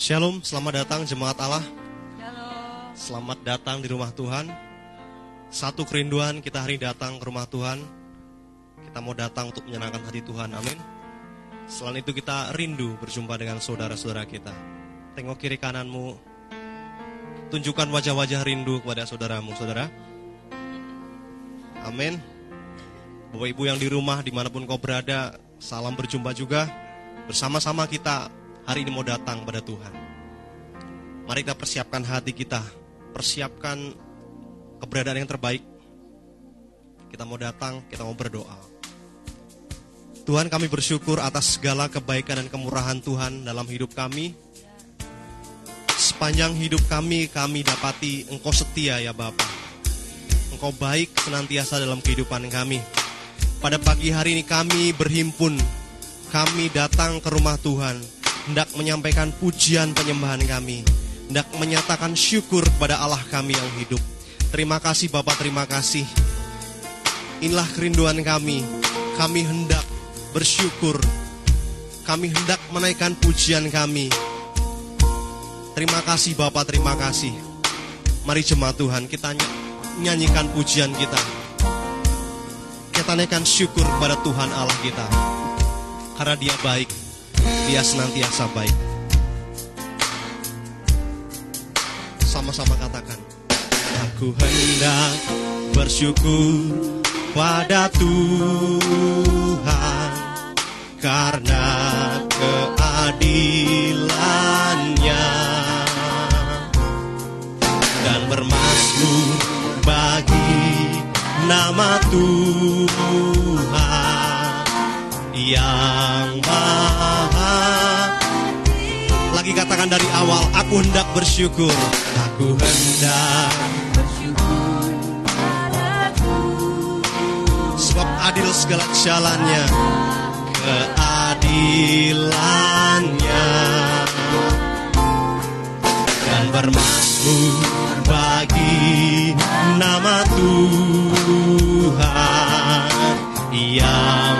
Shalom, selamat datang jemaat Allah. Shalom. Selamat datang di rumah Tuhan. Satu kerinduan kita hari datang ke rumah Tuhan. Kita mau datang untuk menyenangkan hati Tuhan. Amin. Selain itu kita rindu berjumpa dengan saudara-saudara kita. Tengok kiri kananmu. Tunjukkan wajah-wajah rindu kepada saudaramu, saudara. Amin. Bapak Ibu yang di rumah di mana pun kau berada, salam berjumpa juga. Bersama-sama kita hari ini mau datang pada Tuhan. Mari kita persiapkan hati kita, persiapkan keberadaan yang terbaik. Kita mau datang, kita mau berdoa. Tuhan kami bersyukur atas segala kebaikan dan kemurahan Tuhan dalam hidup kami. Sepanjang hidup kami, kami dapati Engkau setia ya Bapa. Engkau baik senantiasa dalam kehidupan kami. Pada pagi hari ini kami berhimpun, kami datang ke rumah Tuhan, hendak menyampaikan pujian penyembahan kami, hendak menyatakan syukur kepada Allah kami yang hidup. Terima kasih Bapak, terima kasih. Inilah kerinduan kami. Kami hendak bersyukur. Kami hendak menaikkan pujian kami. Terima kasih Bapak, terima kasih. Mari jemaat Tuhan, kita nyanyikan pujian kita. Kita naikkan syukur kepada Tuhan Allah kita. Karena dia baik, dia senantiasa baik. Sama-sama katakan. Aku hendak bersyukur pada Tuhan karena keadilannya dan bermasmur bagi nama Tuhan yang maha katakan dari awal aku hendak bersyukur. Aku hendak sebab adil segala jalannya. Keadilannya. Dan bermasmur bagi nama Tuhan. Yang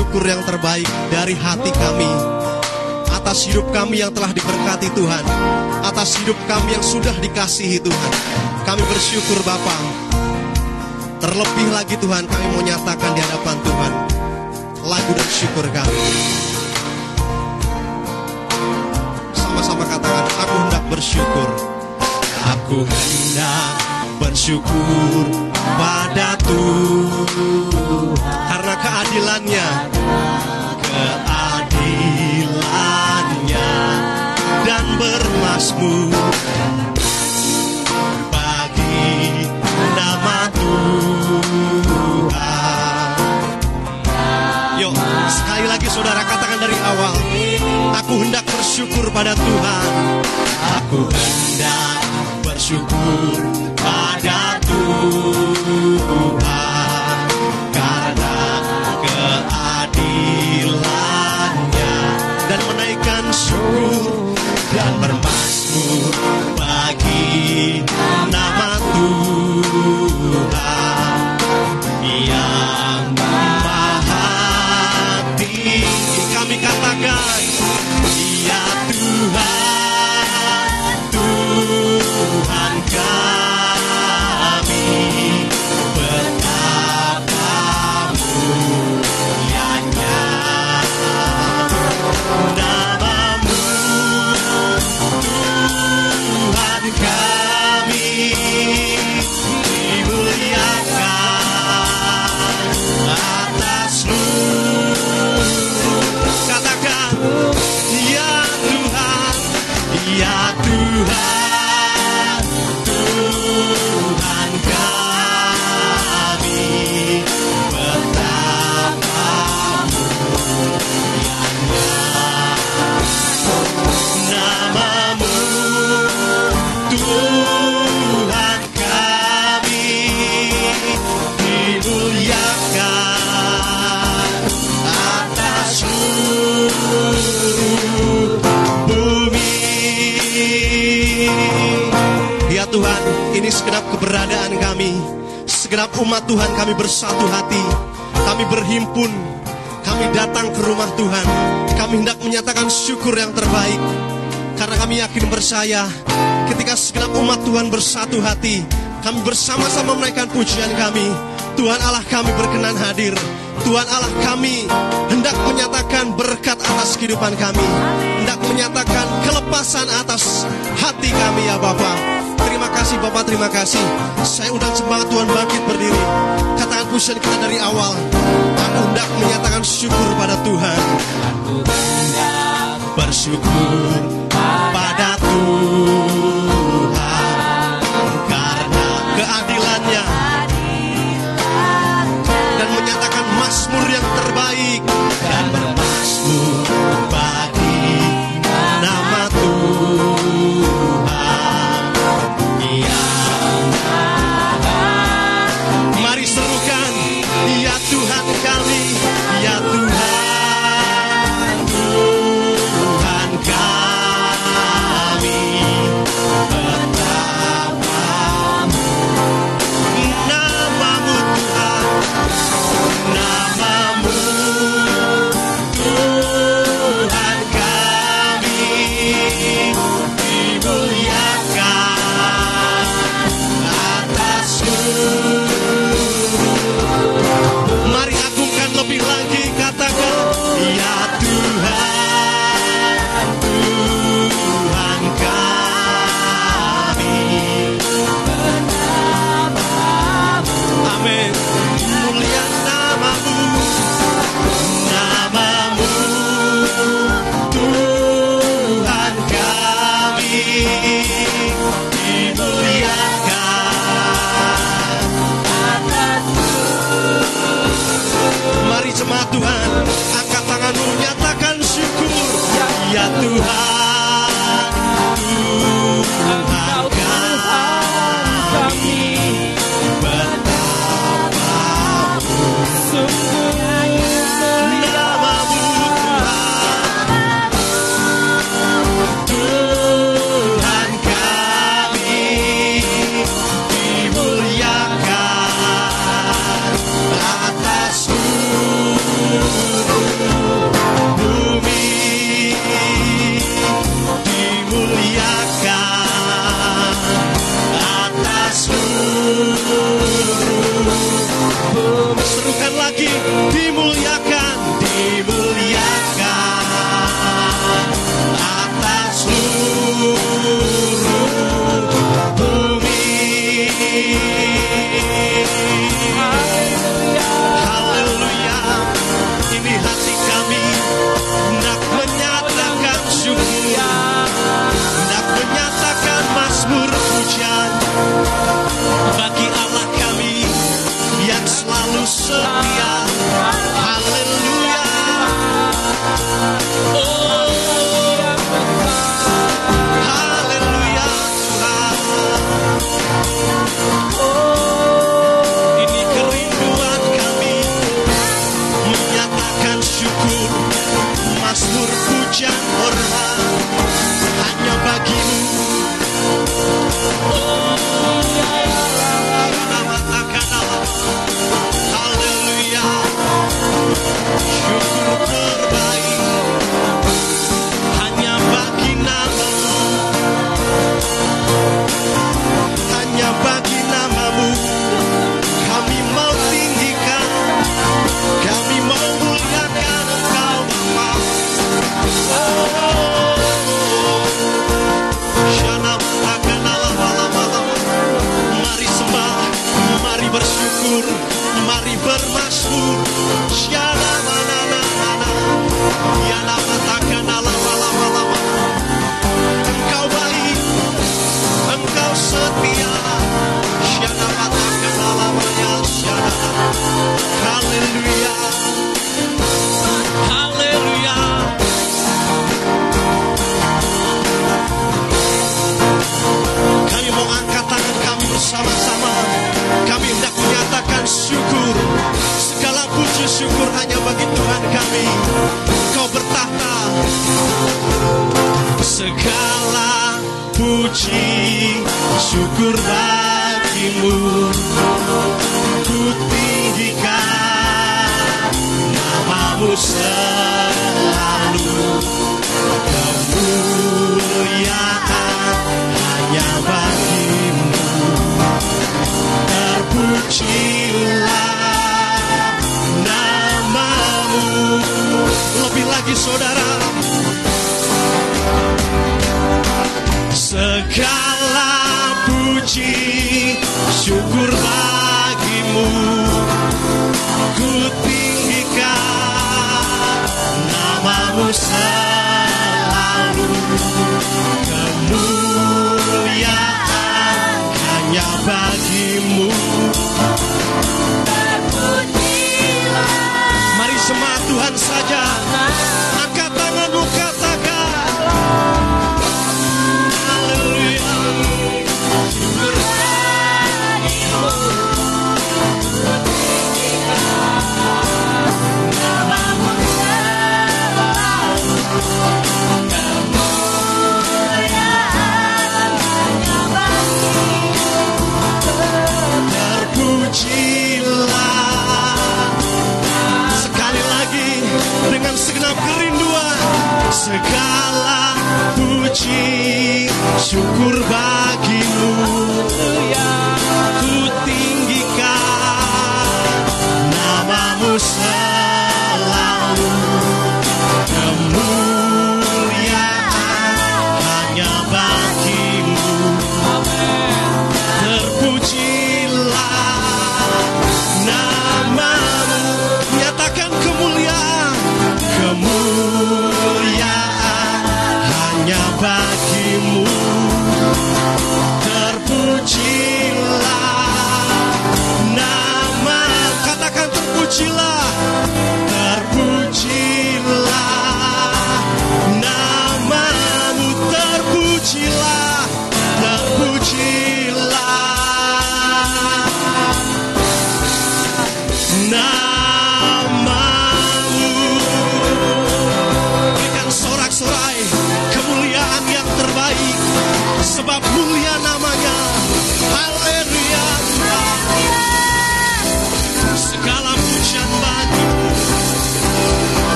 syukur yang terbaik dari hati kami atas hidup kami yang telah diberkati Tuhan, atas hidup kami yang sudah dikasihi Tuhan. Kami bersyukur Bapa. Terlebih lagi Tuhan, kami mau nyatakan di hadapan Tuhan lagu dan syukur kami. Sama-sama katakan, aku hendak bersyukur. Aku hendak bersyukur pada Tuhan karena keadilannya keadilannya dan bermasmur bagi nama Tuhan. Yuk, sekali lagi saudara katakan dari awal, aku hendak bersyukur pada Tuhan. Aku hendak bersyukur satu hati. Kami bersama-sama menaikkan pujian kami. Tuhan Allah kami berkenan hadir. Tuhan Allah kami hendak menyatakan berkat atas kehidupan kami. Hendak menyatakan kelepasan atas hati kami ya Bapak. Terima kasih Bapak, terima kasih. Saya undang semangat Tuhan bangkit berdiri. Katakan pujian kita dari awal. Aku hendak menyatakan syukur pada Tuhan. Aku hendak bersyukur pada Tuhan.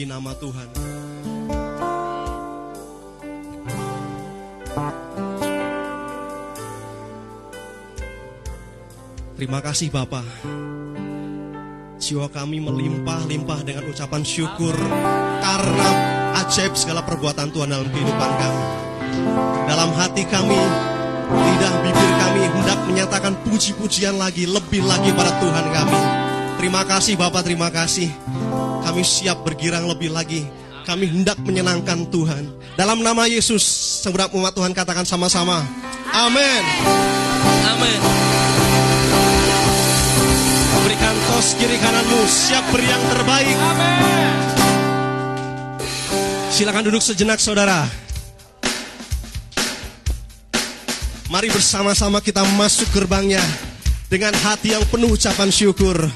Bagi nama Tuhan. Terima kasih Bapa. Jiwa kami melimpah-limpah dengan ucapan syukur karena ajaib segala perbuatan Tuhan dalam kehidupan kami. Dalam hati kami, lidah bibir kami hendak menyatakan puji-pujian lagi, lebih lagi pada Tuhan kami. Terima kasih Bapak, terima kasih. Kami siap bergirang lebih lagi. Kami hendak menyenangkan Tuhan. Dalam nama Yesus, segenap umat Tuhan katakan sama-sama. Amin. Amin. Berikan tos kiri kananmu, siap beri yang terbaik. Silakan duduk sejenak saudara. Mari bersama-sama kita masuk gerbangnya dengan hati yang penuh ucapan syukur.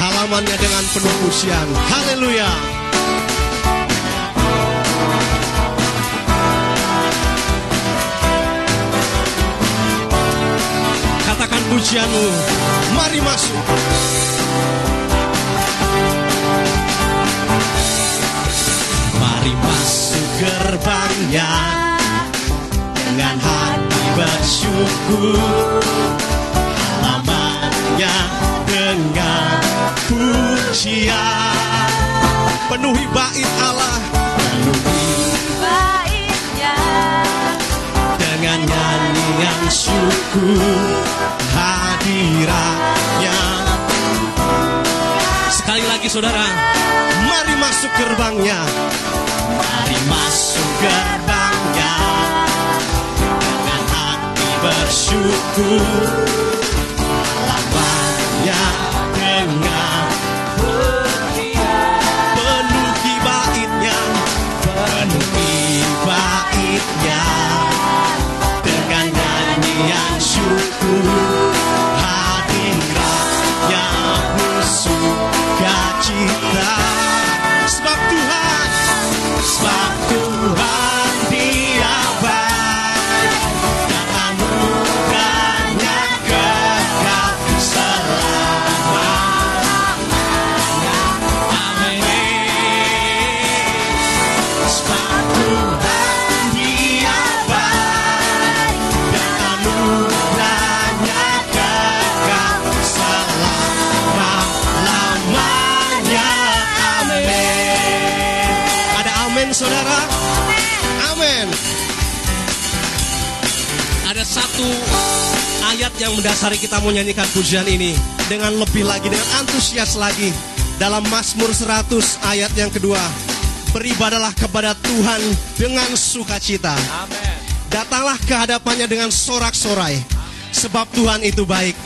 Halamannya dengan penuh pujian. Haleluya. Katakan pujianmu. Mari masuk. Mari masuk gerbangnya dengan hati bersyukur halamannya pujian penuhi bait Allah penuhi baiknya dengan nyanyian syukur hadiratnya sekali lagi saudara. Mari masuk gerbangnya. Mari masuk gerbangnya. Dengan hati bersyukur. Yang mendasari kita menyanyikan pujian ini dengan lebih lagi, dengan antusias lagi. Dalam Mazmur 100 ayat yang kedua. Beribadalah kepada Tuhan dengan sukacita. Datanglah ke hadapannya dengan sorak-sorai. Sebab Tuhan itu baik.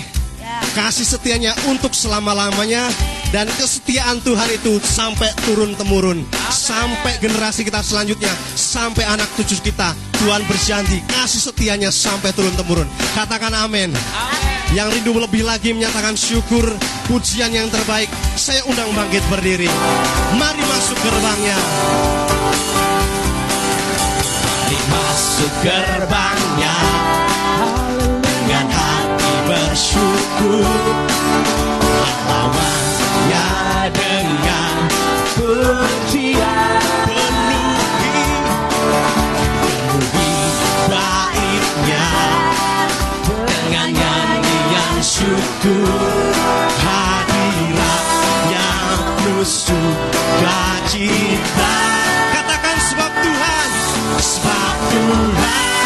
Kasih setianya untuk selama-lamanya dan kesetiaan Tuhan itu sampai turun temurun, sampai generasi kita selanjutnya, sampai anak cucu kita. Tuhan berjanji kasih setianya sampai turun temurun. Katakan amin. Yang rindu lebih lagi menyatakan syukur, pujian yang terbaik. Saya undang bangkit berdiri. Mari masuk gerbangnya. Mari masuk gerbangnya dengan hati bersyukur lawannya dengan pujian penuhi penuhi baitnya dengan nyanyian syukur. Hadiratnya penuh sukacita katakan sebab Tuhan. Sebab Tuhan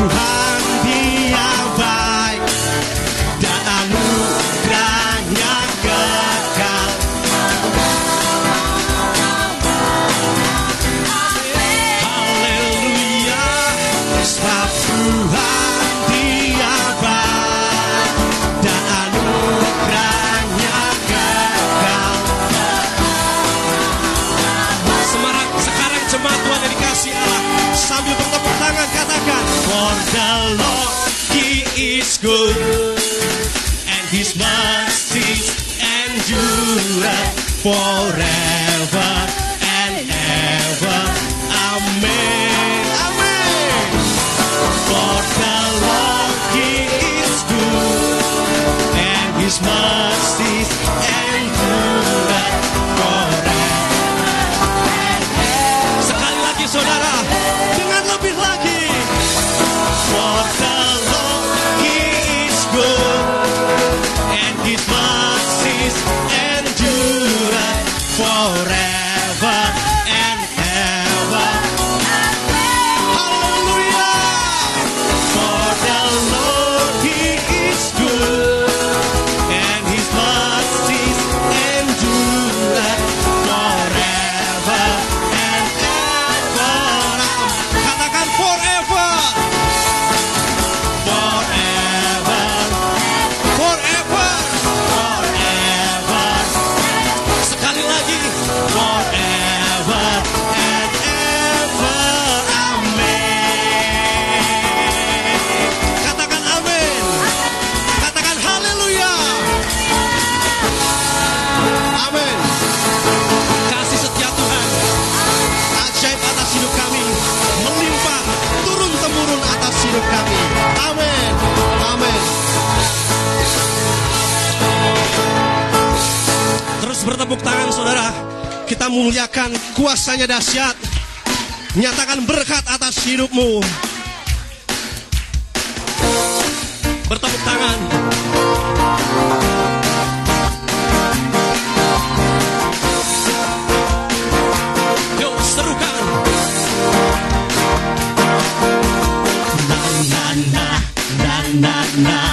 Tuhan fora. muliakan kuasanya dahsyat. Nyatakan berkat atas hidupmu. Bertepuk tangan. Nah, nah, Na na na na na na.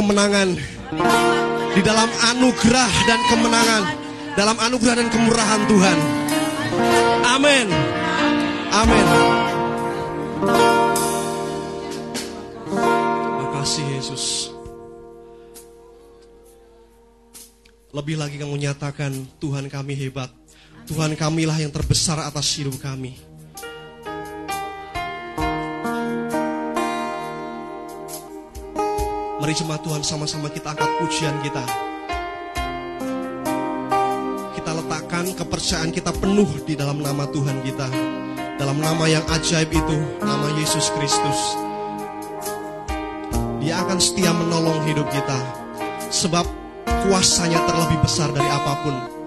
Kemenangan di dalam anugerah dan kemenangan, dalam anugerah dan kemurahan Tuhan. Amin. Amin. Makasih Yesus. Lebih lagi kamu nyatakan Tuhan kami hebat. Tuhan kamilah yang terbesar atas hidup kami. Mari jemaat Tuhan sama-sama kita angkat pujian kita. Kita letakkan kepercayaan kita penuh di dalam nama Tuhan kita. Dalam nama yang ajaib itu, nama Yesus Kristus. Dia akan setia menolong hidup kita. Sebab kuasanya terlebih besar dari apa pun.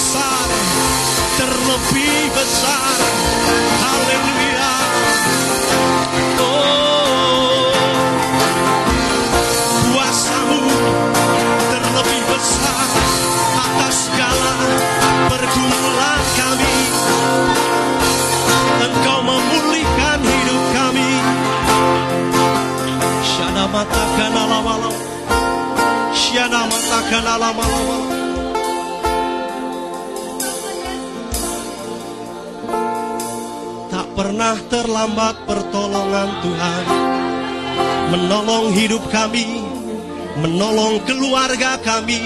besar Terlebih besar. Haleluya. Oh Kuasamu Terlebih besar Atas segala pergumulan kami. Engkau memulihkan hidup kami. Syana matakan alawalau Syana matakan alawalau pernah terlambat pertolongan Tuhan. Menolong hidup kami Menolong keluarga kami.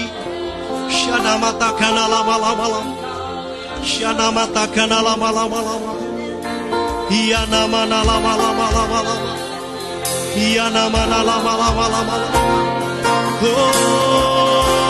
Syana mata kana lama lama lama. Syana mata kana lama lama lama. Iya nama na lama lama lama lama. Iya nama na lama lama lama lama. Oh.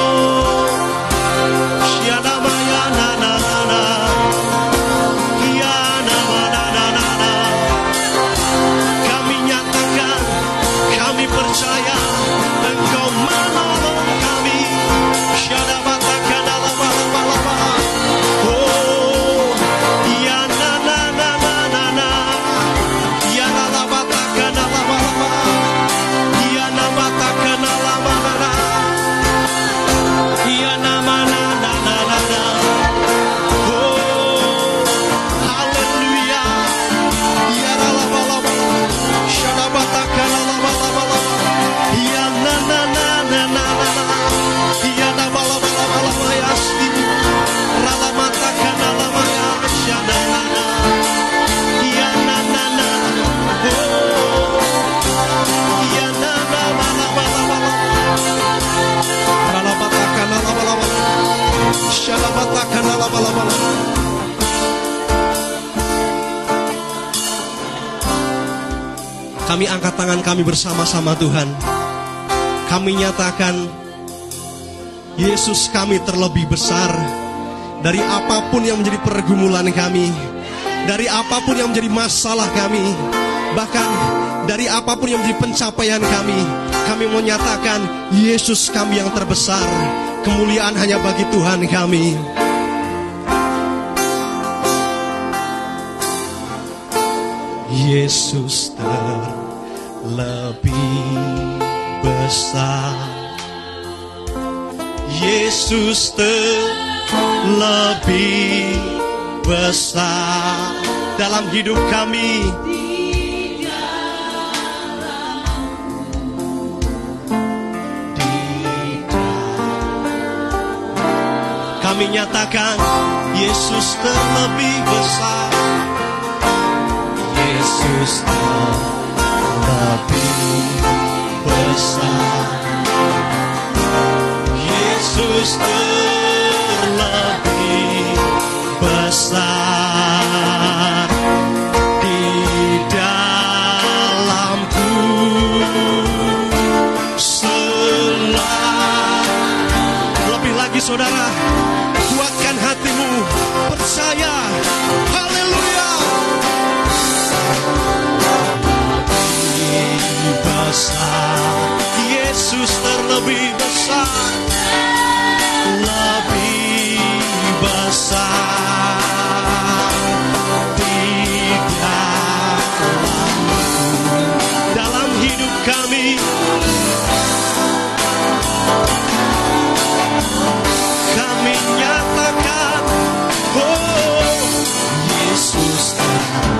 Kami angkat tangan kami bersama-sama Tuhan. Kami nyatakan Yesus kami terlebih besar dari apa pun yang menjadi pergumulan kami, dari apa pun yang menjadi masalah kami, bahkan dari apa pun yang menjadi pencapaian kami. Kami menyatakan Yesus kami yang terbesar. Kemuliaan hanya bagi Tuhan kami. Yesus terlebih besar. Yesus terlebih besar dalam hidup kami. Kami nyatakan Yesus terlebih besar. Yesus terlebih Yesus terlebih besar di dalamku selalu lebih lagi saudara kuatkan hatimu. Percaya. Haleluya. Besar Yesus terlebih besar Yesus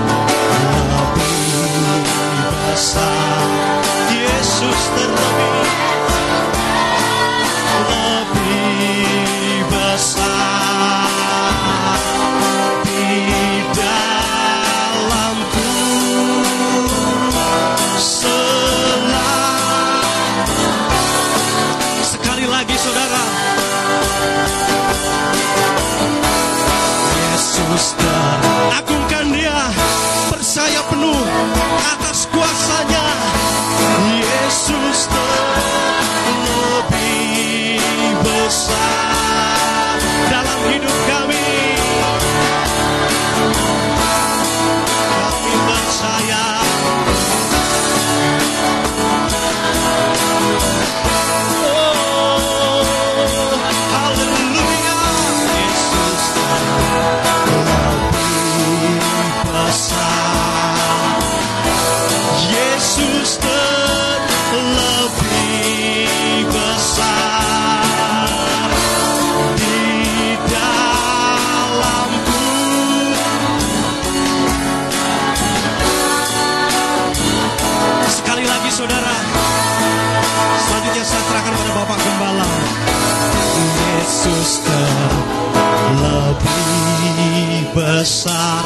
besar.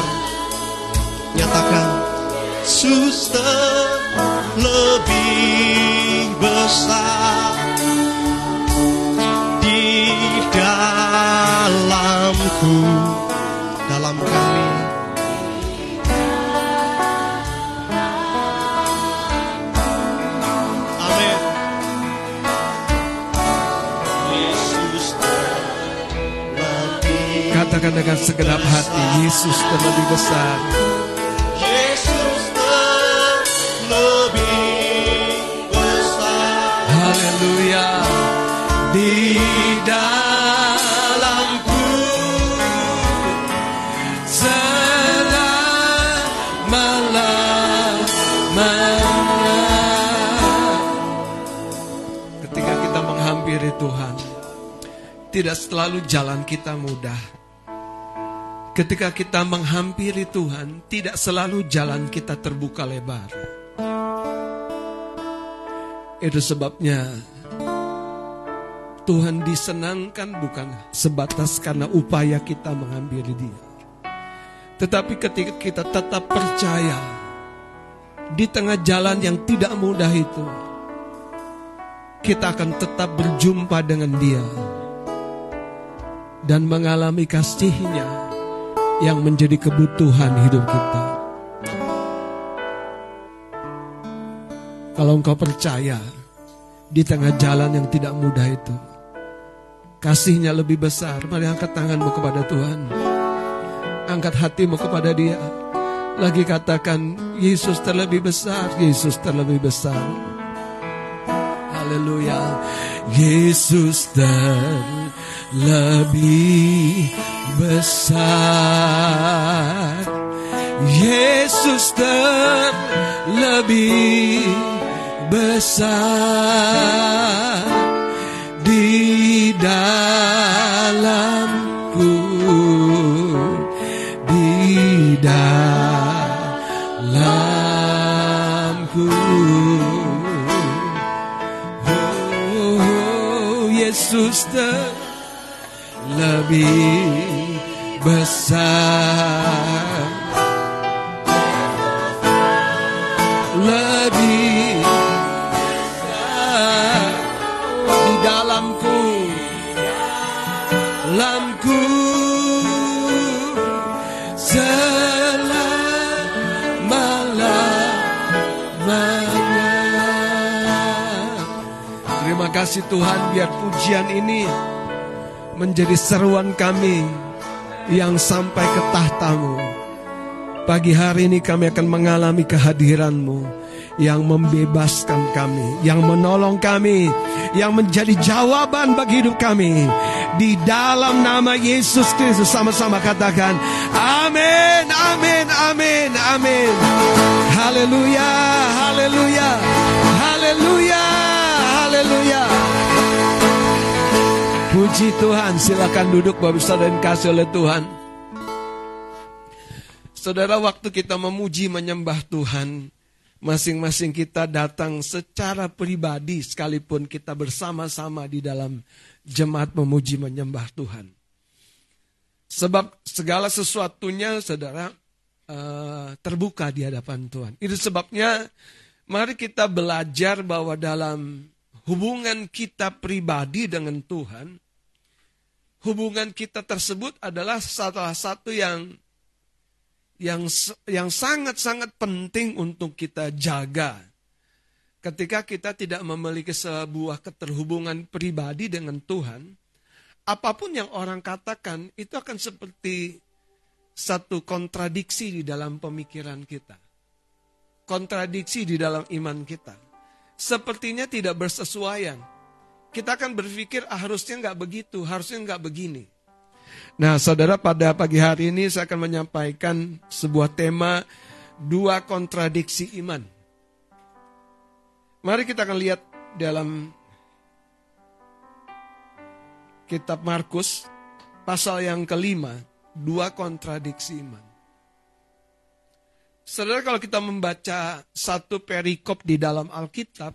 Nyatakan Suster lebih besar dengan segenap hati, Yesus terlebih besar. Yesus terlebih besar Haleluya. Di dalamku selama-lamanya. Ketika kita menghampiri Tuhan, tidak selalu jalan kita mudah. Ketika kita menghampiri Tuhan, tidak selalu jalan kita terbuka lebar. Itu sebabnya Tuhan disenangkan bukan sebatas karena upaya kita menghampiri Dia. Tetapi ketika kita tetap percaya di tengah jalan yang tidak mudah itu, kita akan tetap berjumpa dengan Dia dan mengalami kasih-Nya yang menjadi kebutuhan hidup kita. Kalau engkau percaya di tengah jalan yang tidak mudah itu, kasihnya lebih besar. Mari angkat tanganmu kepada Tuhan. Angkat hatimu kepada dia. Lagi katakan, Yesus terlebih besar, Yesus terlebih besar. Haleluya. Yesus terlebih besar. Yesus terlebih besar di dalamku di dalamku oh, Yesus terlebih besar. Lebih besar di dalamku. Dalamku selama-lamanya. Terima kasih Tuhan biar pujian ini menjadi seruan kami yang sampai ke tahtamu. Pagi hari ini kami akan mengalami kehadiranmu yang membebaskan kami, yang menolong kami, yang menjadi jawaban bagi hidup kami. Di dalam nama Yesus Kristus sama-sama katakan, amin, amin, amin, amin. Haleluya, haleluya, haleluya, haleluya. Puji Tuhan, silakan duduk Bapak Saudara dan kasih oleh Tuhan. Saudara, waktu kita memuji menyembah Tuhan, masing-masing kita datang secara pribadi sekalipun kita bersama-sama di dalam jemaat memuji menyembah Tuhan. Sebab segala sesuatunya, saudara, eh, terbuka di hadapan Tuhan. Itu sebabnya mari kita belajar bahwa dalam hubungan kita pribadi dengan Tuhan, hubungan kita tersebut adalah salah satu yang yang yang sangat-sangat penting untuk kita jaga. Ketika kita tidak memiliki sebuah keterhubungan pribadi dengan Tuhan, apa pun yang orang katakan itu akan seperti satu kontradiksi di dalam pemikiran kita. Kontradiksi di dalam iman kita. Sepertinya tidak bersesuaian. Kita akan berpikir ah, harusnya nggak begitu, harusnya nggak begini. Nah, saudara, pada pagi hari ini saya akan menyampaikan sebuah tema dua kontradiksi iman. Mari kita akan lihat dalam kitab Markus pasal yang kelima, dua kontradiksi iman. Saudara, kalau kita membaca satu perikop di dalam Alkitab,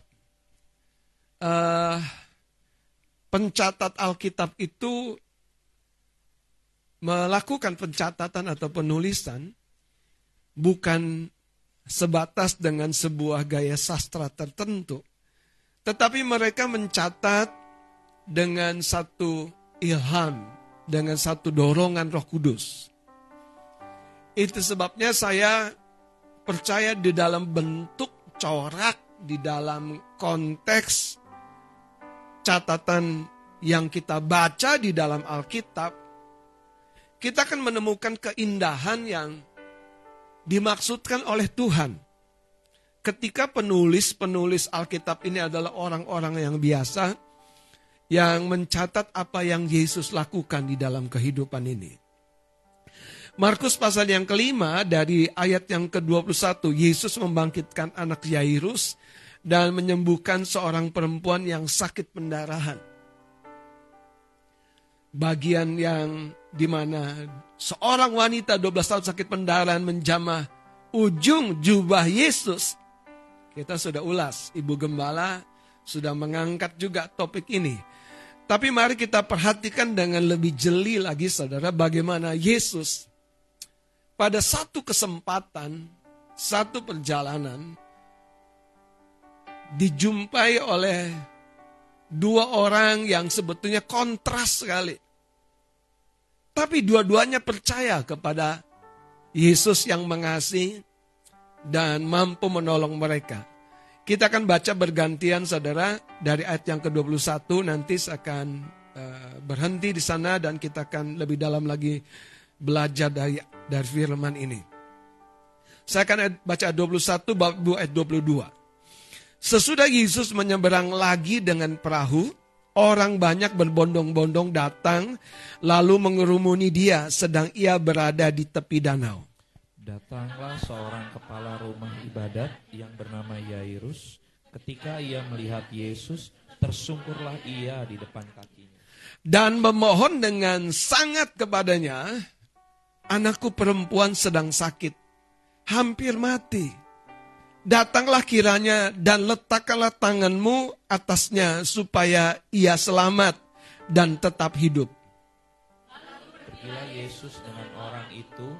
uh, pencatat Alkitab itu melakukan pencatatan atau penulisan bukan sebatas dengan sebuah gaya sastra tertentu, tetapi mereka mencatat dengan satu ilham, dengan satu dorongan Roh Kudus. Itu sebabnya saya percaya di dalam bentuk corak, di dalam konteks catatan yang kita baca di dalam Alkitab, kita akan menemukan keindahan yang dimaksudkan oleh Tuhan. Ketika penulis-penulis Alkitab ini adalah orang-orang yang biasa, yang mencatat apa yang Yesus lakukan di dalam kehidupan ini. Markus pasal yang kelima dari ayat yang ke-21, Yesus membangkitkan anak Yairus dan menyembuhkan seorang perempuan yang sakit pendarahan. Bagian yang di mana seorang wanita 12 tahun sakit pendarahan menjamah ujung jubah Yesus. Kita sudah ulas, Ibu Gembala sudah mengangkat juga topik ini. Tapi mari kita perhatikan dengan lebih jeli lagi saudara bagaimana Yesus pada satu kesempatan, satu perjalanan dijumpai oleh dua orang yang sebetulnya kontras sekali. Tapi dua-duanya percaya kepada Yesus yang mengasihi dan mampu menolong mereka. Kita akan baca bergantian saudara dari ayat yang ke-21 nanti akan uh, berhenti di sana dan kita akan lebih dalam lagi belajar dari dari firman ini. Saya akan baca 21 bab 2 ayat 22. Sesudah Yesus menyeberang lagi dengan perahu, orang banyak berbondong-bondong datang lalu mengerumuni dia sedang ia berada di tepi danau. Datanglah seorang kepala rumah ibadat yang bernama Yairus. Ketika ia melihat Yesus, tersungkurlah ia di depan kakinya. Dan memohon dengan sangat kepadanya, anakku perempuan sedang sakit, hampir mati. Datanglah kiranya dan letakkanlah tanganmu atasnya supaya ia selamat dan tetap hidup. Pergilah Yesus dengan orang itu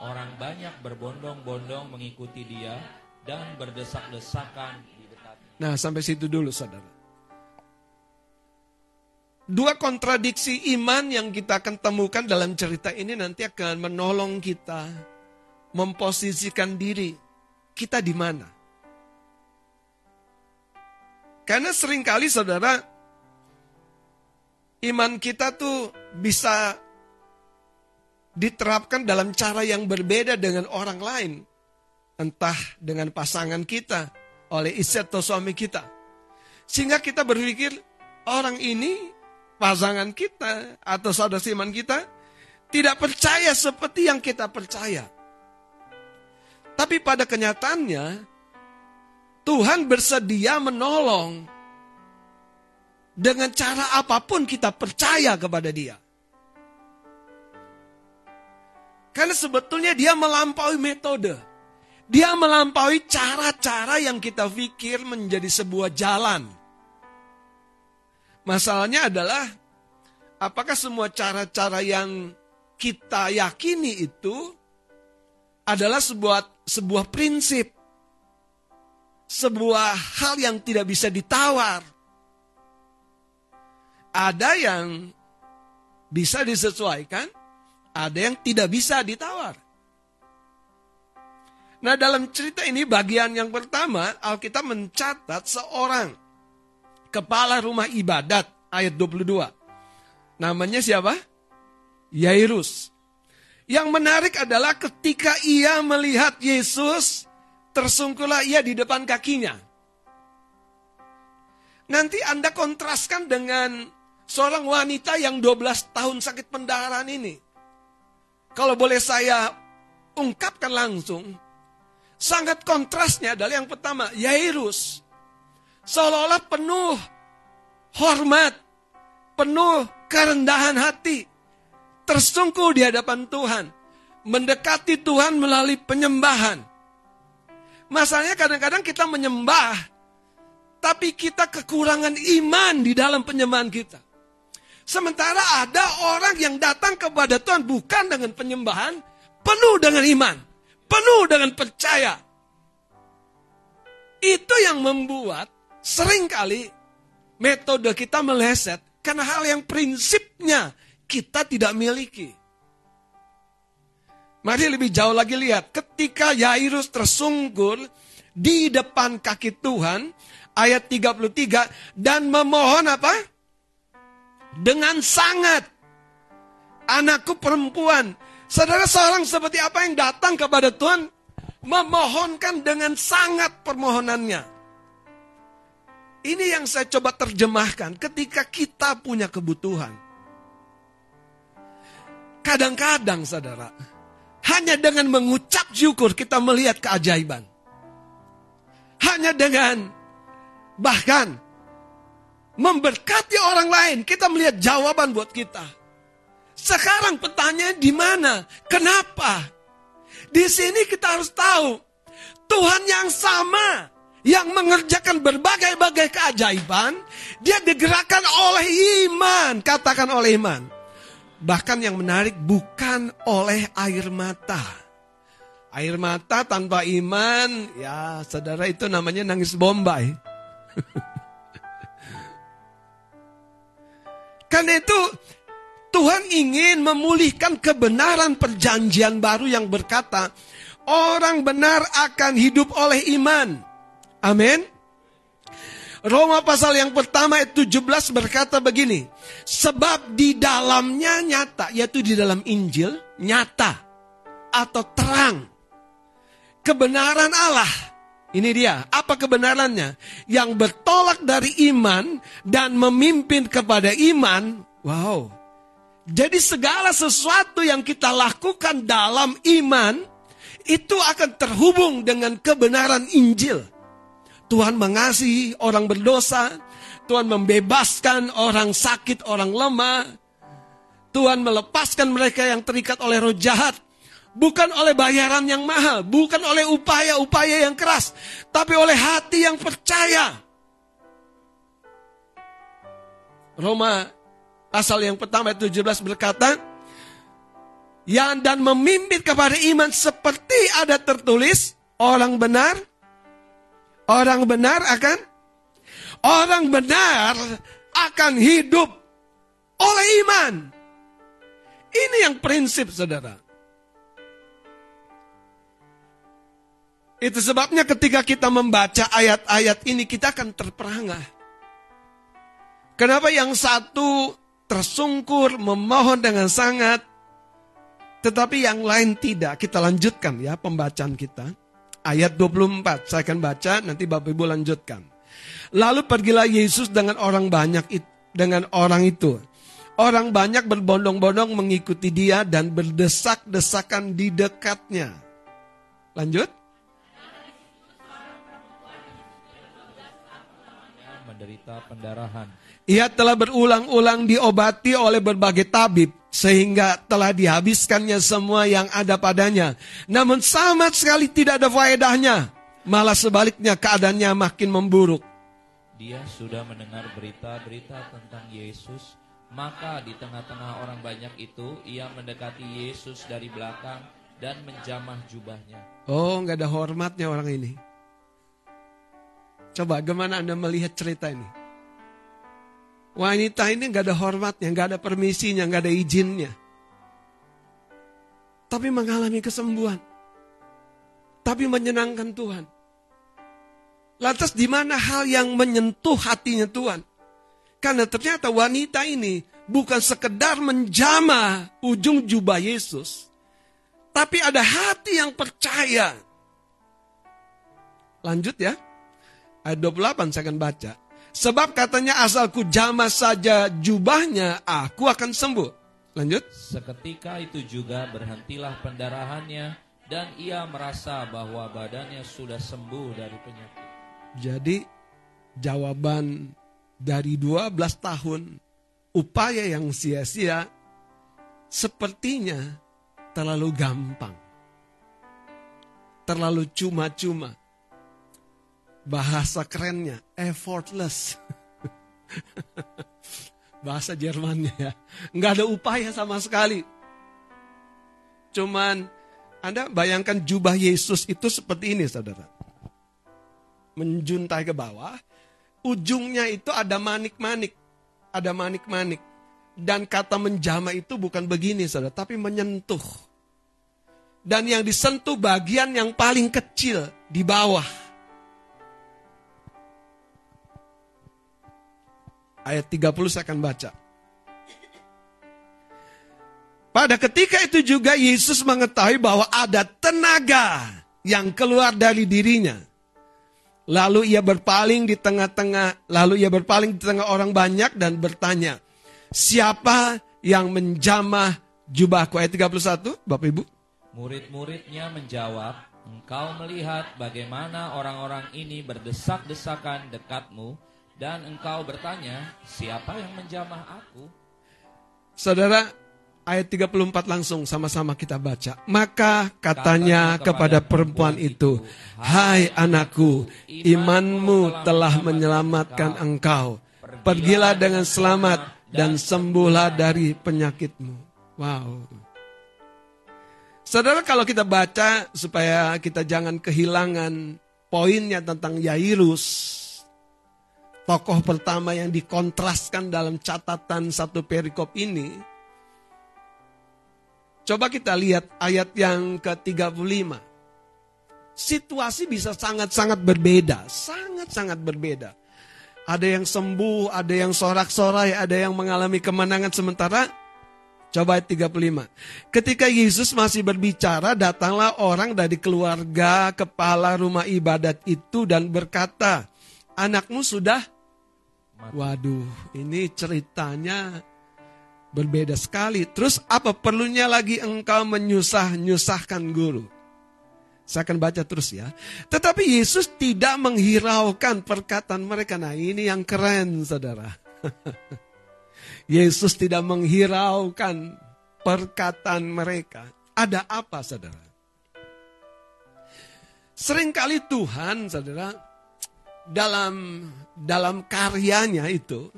Orang banyak berbondong-bondong mengikuti dia dan berdesak-desakan di dekatnya. Nah, sampai situ dulu saudara. Dua kontradiksi iman yang kita akan temukan dalam cerita ini nanti akan menolong kita memposisikan diri kita di mana. Karena sering kali saudara, iman kita tuh bisa diterapkan dalam cara yang berbeda dengan orang lain. Entah dengan pasangan kita, oleh istri atau suami kita. Sehingga kita berpikir, orang ini pasangan kita atau saudara iman kita tidak percaya seperti yang kita percaya. Tapi pada kenyataannya, Tuhan bersedia menolong dengan cara apa pun kita percaya kepada Dia. Karena sebetulnya dia melampaui metode. Dia melampaui cara-cara yang kita pikir menjadi sebuah jalan. Masalahnya adalah apakah semua cara-cara yang kita yakini itu adalah sebuah sebuah prinsip. Sebuah hal yang tidak bisa ditawar. Ada yang bisa disesuaikan, ada yang tidak bisa ditawar. Nah dalam cerita ini bagian yang pertama Alkitab mencatat seorang kepala rumah ibadat ayat 22. Namanya siapa? Yairus. Yang menarik adalah ketika ia melihat Yesus, tersungkurlah ia di depan kakinya. Nanti Anda kontraskan dengan seorang wanita yang 12 tahun sakit pendarahan ini. Kalau boleh saya ungkapkan langsung, sangat kontrasnya adalah yang pertama, Yairus. Seolah-olah penuh hormat, penuh kerendahan hati, tersungkur di hadapan Tuhan, mendekati Tuhan melalui penyembahan. Masalahnya kadang-kadang kita menyembah, tapi kita kekurangan iman di dalam penyembahan kita. Sementara ada orang yang datang kepada Tuhan bukan dengan penyembahan, penuh dengan iman, penuh dengan percaya. Itu yang membuat sering kali metode kita meleset karena hal yang prinsipnya kita tidak miliki. Mari lebih jauh lagi lihat, ketika Yairus tersungkur di depan kaki Tuhan, ayat 33, dan memohon apa? dengan sangat. Anakku perempuan. Saudara seorang seperti apa yang datang kepada Tuhan memohonkan dengan sangat permohonannya. Ini yang saya coba terjemahkan ketika kita punya kebutuhan. Kadang-kadang saudara, hanya dengan mengucap syukur kita melihat keajaiban. Hanya dengan bahkan memberkati orang lain, kita melihat jawaban buat kita. Sekarang pertanyaan di mana? Kenapa? Di sini kita harus tahu Tuhan yang sama yang mengerjakan berbagai-bagai keajaiban, dia digerakkan oleh iman, katakan oleh iman. Bahkan yang menarik bukan oleh air mata. Air mata tanpa iman, ya saudara itu namanya nangis bombay. Karena itu Tuhan ingin memulihkan kebenaran perjanjian baru yang berkata, orang benar akan hidup oleh iman. Amin. Roma pasal yang pertama ayat 17 berkata begini. Sebab di dalamnya nyata, yaitu di dalam Injil, nyata atau terang. Kebenaran Allah. Ini dia, apa kebenarannya? Yang bertolak dari iman dan memimpin kepada iman. Wow. Jadi segala sesuatu yang kita lakukan dalam iman, itu akan terhubung dengan kebenaran Injil. Tuhan mengasihi orang berdosa, Tuhan membebaskan orang sakit, orang lemah. Tuhan melepaskan mereka yang terikat oleh roh jahat. Bukan oleh bayaran yang mahal, bukan oleh upaya-upaya yang keras, tapi oleh hati yang percaya. Roma pasal yang pertama 17 berkata, yang dan memimpin kepada iman seperti ada tertulis, orang benar Orang benar akan orang benar akan hidup oleh iman. Ini yang prinsip Saudara. Itu sebabnya ketika kita membaca ayat-ayat ini kita akan terperangah. Kenapa yang satu tersungkur memohon dengan sangat tetapi yang lain tidak. Kita lanjutkan ya pembacaan kita ayat 24. Saya akan baca, nanti Bapak Ibu lanjutkan. Lalu pergilah Yesus dengan orang banyak dengan orang itu. Orang banyak berbondong-bondong mengikuti dia dan berdesak-desakan di dekatnya. Lanjut. Menderita pendarahan. Ia telah berulang-ulang diobati oleh berbagai tabib sehingga telah dihabiskannya semua yang ada padanya. Namun sama sekali tidak ada faedahnya. Malah sebaliknya keadaannya makin memburuk. Dia sudah mendengar berita-berita tentang Yesus, maka di tengah-tengah orang banyak itu ia mendekati Yesus dari belakang dan menjamah jubahnya. Oh, nggak ada hormatnya orang ini. Coba gimana Anda melihat cerita ini? Wanita ini nggak ada hormatnya, nggak ada permisinya, nggak ada izinnya. Tapi mengalami kesembuhan. Tapi menyenangkan Tuhan. Lantas di mana hal yang menyentuh hatinya Tuhan? Karena ternyata wanita ini bukan sekedar menjama ujung jubah Yesus. Tapi ada hati yang percaya. Lanjut ya. Ayat 28 saya akan baca. Sebab katanya asalku jama saja jubahnya, aku akan sembuh. Lanjut. Seketika itu juga berhentilah pendarahannya dan ia merasa bahwa badannya sudah sembuh dari penyakit. Jadi jawaban dari 12 tahun upaya yang sia-sia sepertinya terlalu gampang. Terlalu cuma-cuma bahasa kerennya effortless. bahasa Jermannya ya. Nggak ada upaya sama sekali. Cuman Anda bayangkan jubah Yesus itu seperti ini saudara. Menjuntai ke bawah. Ujungnya itu ada manik-manik. Ada manik-manik. Dan kata menjama itu bukan begini saudara. Tapi menyentuh. Dan yang disentuh bagian yang paling kecil di bawah Ayat 30 saya akan baca. Pada ketika itu juga Yesus mengetahui bahwa ada tenaga yang keluar dari dirinya. Lalu ia berpaling di tengah-tengah, lalu ia berpaling di tengah orang banyak dan bertanya, siapa yang menjamah jubahku? Ayat 31, Bapak Ibu. Murid-muridnya menjawab, engkau melihat bagaimana orang-orang ini berdesak-desakan dekatmu, dan engkau bertanya, siapa yang menjamah aku? Saudara, ayat 34 langsung sama-sama kita baca. Maka katanya kepada perempuan itu, Hai anakku, imanmu telah menyelamatkan engkau. Pergilah dengan selamat dan sembuhlah dari penyakitmu. Wow. Saudara kalau kita baca supaya kita jangan kehilangan poinnya tentang Yairus, tokoh pertama yang dikontraskan dalam catatan satu perikop ini. Coba kita lihat ayat yang ke-35. Situasi bisa sangat-sangat berbeda, sangat-sangat berbeda. ada yang sembuh, ada yang sorak-sorai, ada yang mengalami kemenangan sementara. Coba ayat 35. Ketika Yesus masih berbicara, datanglah orang dari keluarga kepala rumah ibadat itu dan berkata, anakmu sudah Waduh, ini ceritanya berbeda sekali. Terus apa perlunya lagi engkau menyusah-nyusahkan guru? Saya akan baca terus ya. Tetapi Yesus tidak menghiraukan perkataan mereka. Nah ini yang keren saudara. Yesus tidak menghiraukan perkataan mereka. Ada apa saudara? Seringkali Tuhan saudara dalam dalam karyanya itu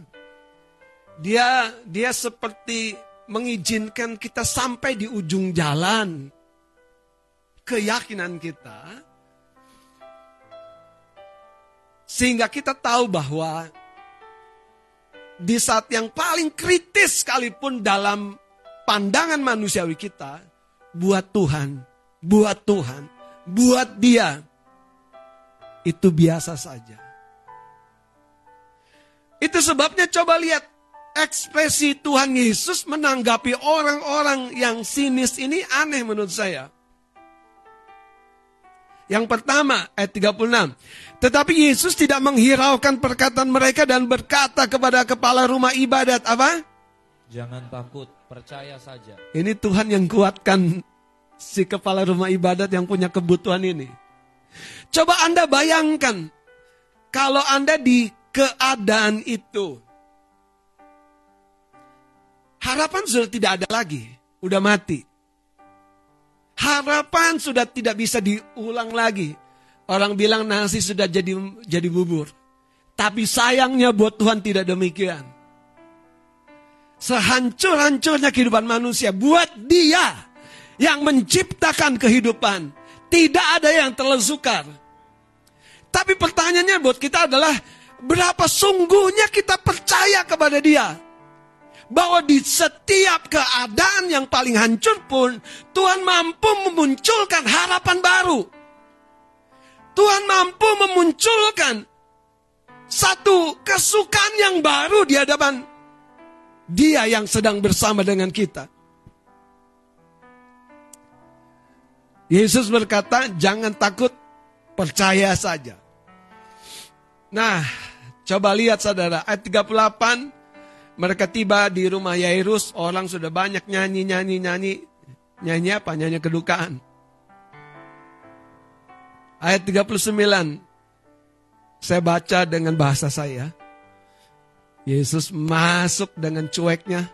dia dia seperti mengizinkan kita sampai di ujung jalan keyakinan kita sehingga kita tahu bahwa di saat yang paling kritis sekalipun dalam pandangan manusiawi kita buat Tuhan, buat Tuhan, buat dia itu biasa saja. Itu sebabnya coba lihat ekspresi Tuhan Yesus menanggapi orang-orang yang sinis ini aneh menurut saya. Yang pertama, ayat 36. Tetapi Yesus tidak menghiraukan perkataan mereka dan berkata kepada kepala rumah ibadat, apa? Jangan takut, percaya saja. Ini Tuhan yang kuatkan si kepala rumah ibadat yang punya kebutuhan ini. Coba Anda bayangkan, kalau Anda di keadaan itu. Harapan sudah tidak ada lagi, udah mati. Harapan sudah tidak bisa diulang lagi. Orang bilang nasi sudah jadi jadi bubur. Tapi sayangnya buat Tuhan tidak demikian. Sehancur-hancurnya kehidupan manusia buat dia yang menciptakan kehidupan. Tidak ada yang terlezukar. Tapi pertanyaannya buat kita adalah Berapa sungguhnya kita percaya kepada dia. Bahwa di setiap keadaan yang paling hancur pun, Tuhan mampu memunculkan harapan baru. Tuhan mampu memunculkan satu kesukaan yang baru di hadapan dia yang sedang bersama dengan kita. Yesus berkata, jangan takut, percaya saja. Nah, Coba lihat saudara, ayat 38, mereka tiba di rumah Yairus, orang sudah banyak nyanyi, nyanyi, nyanyi. Nyanyi apa? Nyanyi kedukaan. Ayat 39, saya baca dengan bahasa saya. Yesus masuk dengan cueknya.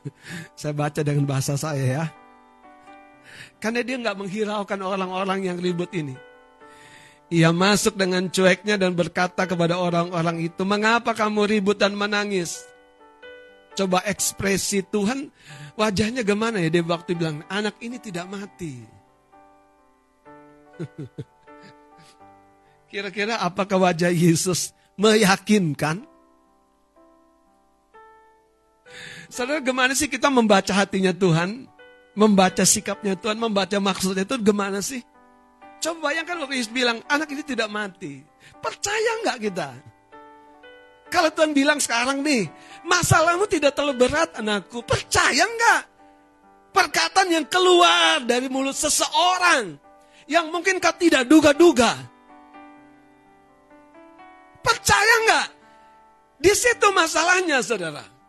Saya baca dengan bahasa saya ya. Karena dia nggak menghiraukan orang-orang yang ribut ini. Ia masuk dengan cueknya dan berkata kepada orang-orang itu, "Mengapa kamu ribut dan menangis?" Coba ekspresi Tuhan, wajahnya gimana ya dia waktu bilang, "Anak ini tidak mati." Kira-kira apakah wajah Yesus meyakinkan? Saudara, gimana sih kita membaca hatinya Tuhan? Membaca sikapnya Tuhan, membaca maksudnya itu gimana sih? Coba bayangkan waktu Yesus bilang, anak ini tidak mati. Percaya nggak kita? Kalau Tuhan bilang sekarang nih, masalahmu tidak terlalu berat anakku. Percaya nggak? Perkataan yang keluar dari mulut seseorang yang mungkin kau tidak duga-duga. Percaya nggak? Di situ masalahnya, saudara.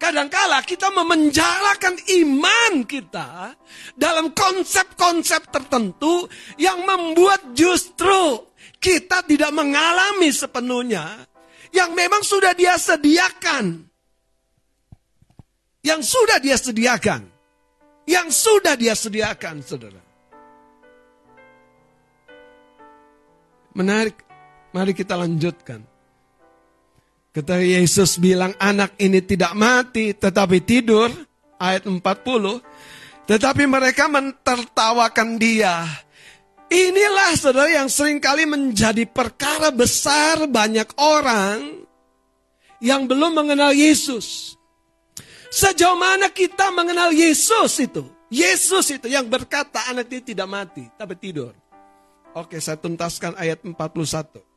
Kadangkala kita memenjarakan iman kita dalam konsep-konsep tertentu yang membuat justru kita tidak mengalami sepenuhnya yang memang sudah dia sediakan. Yang sudah dia sediakan. Yang sudah dia sediakan, saudara. Menarik. Mari kita lanjutkan. Ketika Yesus bilang anak ini tidak mati tetapi tidur, ayat 40, tetapi mereka mentertawakan dia. Inilah saudara yang sering kali menjadi perkara besar banyak orang yang belum mengenal Yesus. Sejauh mana kita mengenal Yesus itu? Yesus itu yang berkata anak ini tidak mati, tapi tidur. Oke, saya tuntaskan ayat 41.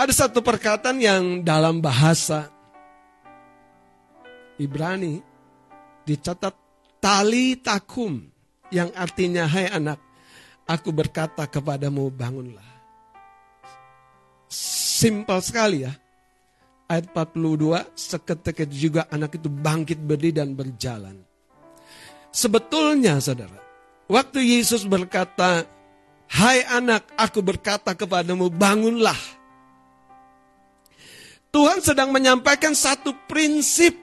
Ada satu perkataan yang dalam bahasa Ibrani dicatat tali takum yang artinya hai anak aku berkata kepadamu bangunlah. Simpel sekali ya. Ayat 42 seketika juga anak itu bangkit berdiri dan berjalan. Sebetulnya saudara, waktu Yesus berkata, Hai anak, aku berkata kepadamu, bangunlah. Tuhan sedang menyampaikan satu prinsip.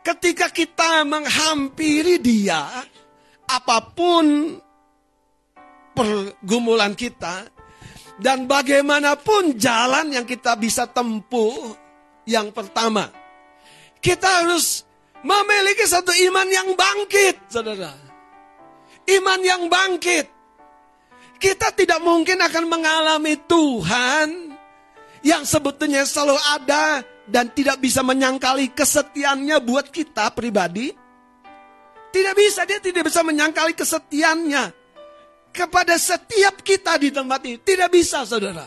Ketika kita menghampiri dia, apa pun pergumulan kita, dan bagaimanapun jalan yang kita bisa tempuh, yang pertama, kita harus memiliki satu iman yang bangkit, saudara. Iman yang bangkit. Kita tidak mungkin akan mengalami Tuhan yang sebetulnya selalu ada dan tidak bisa menyangkali kesetiaannya buat kita pribadi. Tidak bisa, dia tidak bisa menyangkali kesetiaannya kepada setiap kita di tempat ini. Tidak bisa saudara.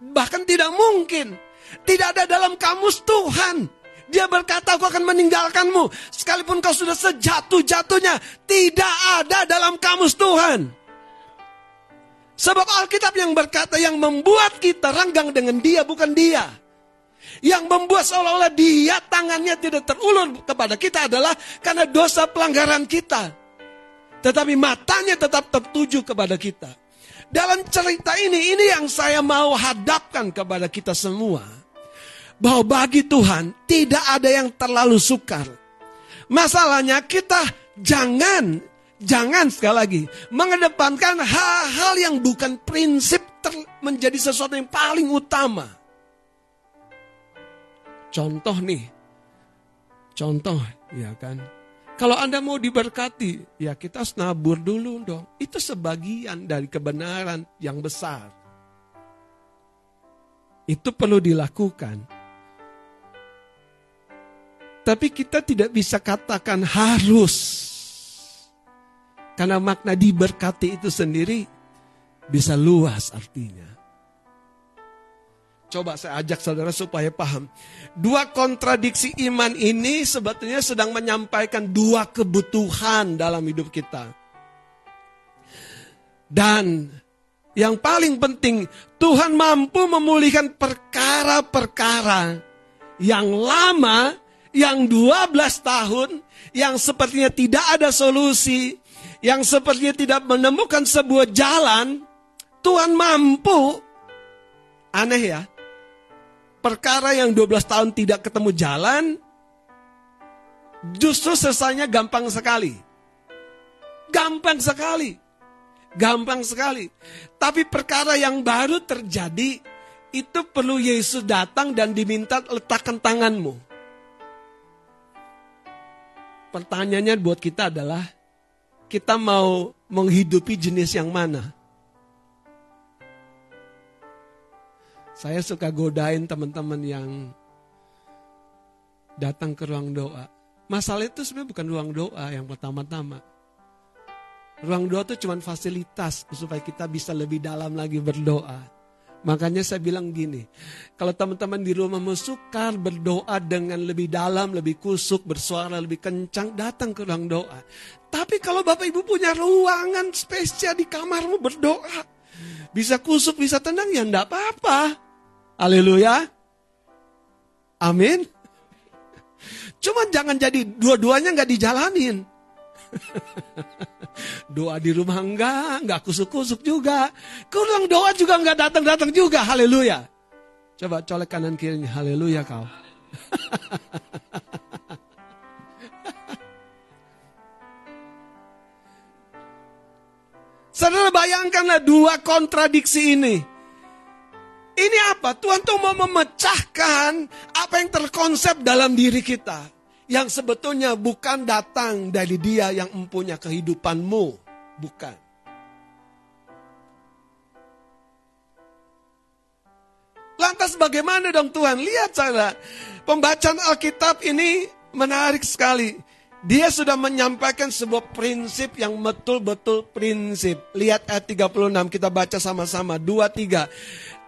Bahkan tidak mungkin. Tidak ada dalam kamus Tuhan. Dia berkata aku akan meninggalkanmu. Sekalipun kau sudah sejatuh-jatuhnya. Tidak ada dalam kamus Tuhan. Sebab Alkitab yang berkata yang membuat kita ranggang dengan dia bukan dia. Yang membuat seolah-olah dia tangannya tidak terulur kepada kita adalah karena dosa pelanggaran kita. Tetapi matanya tetap tertuju kepada kita. Dalam cerita ini, ini yang saya mau hadapkan kepada kita semua. Bahwa bagi Tuhan tidak ada yang terlalu sukar. Masalahnya kita jangan, jangan sekali lagi mengedepankan hal-hal yang bukan prinsip menjadi sesuatu yang paling utama. Contoh nih, contoh ya kan, kalau Anda mau diberkati, ya kita harus nabur dulu dong. Itu sebagian dari kebenaran yang besar. Itu perlu dilakukan. Tapi kita tidak bisa katakan harus. Karena makna diberkati itu sendiri bisa luas artinya. Coba saya ajak saudara supaya paham. Dua kontradiksi iman ini sebetulnya sedang menyampaikan dua kebutuhan dalam hidup kita. Dan yang paling penting, Tuhan mampu memulihkan perkara-perkara yang lama, yang 12 tahun, yang sepertinya tidak ada solusi, yang sepertinya tidak menemukan sebuah jalan, Tuhan mampu, aneh ya, perkara yang 12 tahun tidak ketemu jalan, justru selesainya gampang sekali. Gampang sekali. Gampang sekali. Tapi perkara yang baru terjadi, itu perlu Yesus datang dan diminta letakkan tanganmu. Pertanyaannya buat kita adalah, kita mau menghidupi jenis yang mana? Saya suka godain teman-teman yang datang ke ruang doa. Masalah itu sebenarnya bukan ruang doa yang pertama-tama. Ruang doa itu cuma fasilitas supaya kita bisa lebih dalam lagi berdoa. Makanya saya bilang gini, kalau teman-teman di rumah sukar berdoa dengan lebih dalam, lebih kusuk, bersuara lebih kencang, datang ke ruang doa. Tapi kalau Bapak Ibu punya ruangan spesial di kamarmu berdoa, bisa kusuk, bisa tenang, ya enggak apa-apa. Haleluya. Amin. Cuma jangan jadi dua-duanya nggak dijalanin. doa di rumah enggak, enggak kusuk-kusuk juga. Kurang doa juga enggak datang-datang juga. Haleluya. Coba colek kanan kirinya. Haleluya kau. Saudara bayangkanlah dua kontradiksi ini. Ini apa? Tuhan tuh mau memecahkan apa yang terkonsep dalam diri kita. Yang sebetulnya bukan datang dari dia yang mempunyai kehidupanmu. Bukan. Lantas bagaimana dong Tuhan? Lihat cara pembacaan Alkitab ini menarik sekali. Dia sudah menyampaikan sebuah prinsip yang betul-betul prinsip. Lihat ayat 36, kita baca sama-sama. Dua, tiga.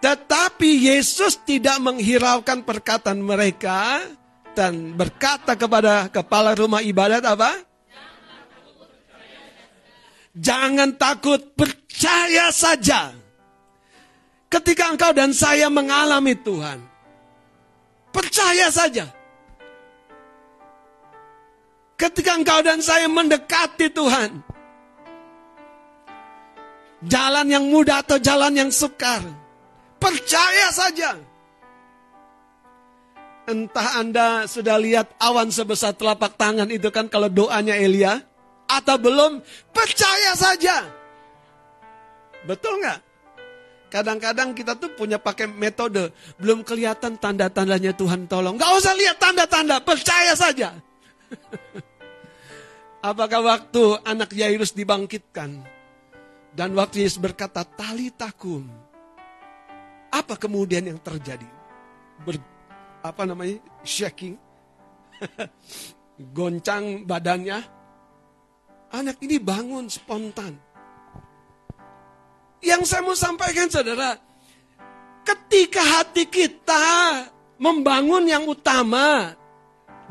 Tetapi Yesus tidak menghiraukan perkataan mereka dan berkata kepada kepala rumah ibadat apa? Jangan takut, percaya saja. Ketika engkau dan saya mengalami Tuhan, percaya saja. Ketika engkau dan saya mendekati Tuhan, jalan yang mudah atau jalan yang sukar, percaya saja. Entah Anda sudah lihat awan sebesar telapak tangan itu kan kalau doanya Elia, atau belum, percaya saja. Betul nggak? Kadang-kadang kita tuh punya pakai metode, belum kelihatan tanda-tandanya Tuhan tolong. Gak usah lihat tanda-tanda, percaya saja. Apakah waktu anak Yairus dibangkitkan dan waktu Yesus berkata tali takum, apa kemudian yang terjadi? Ber, apa namanya? Shaking, goncang badannya. Anak ini bangun spontan. Yang saya mau sampaikan saudara, ketika hati kita membangun yang utama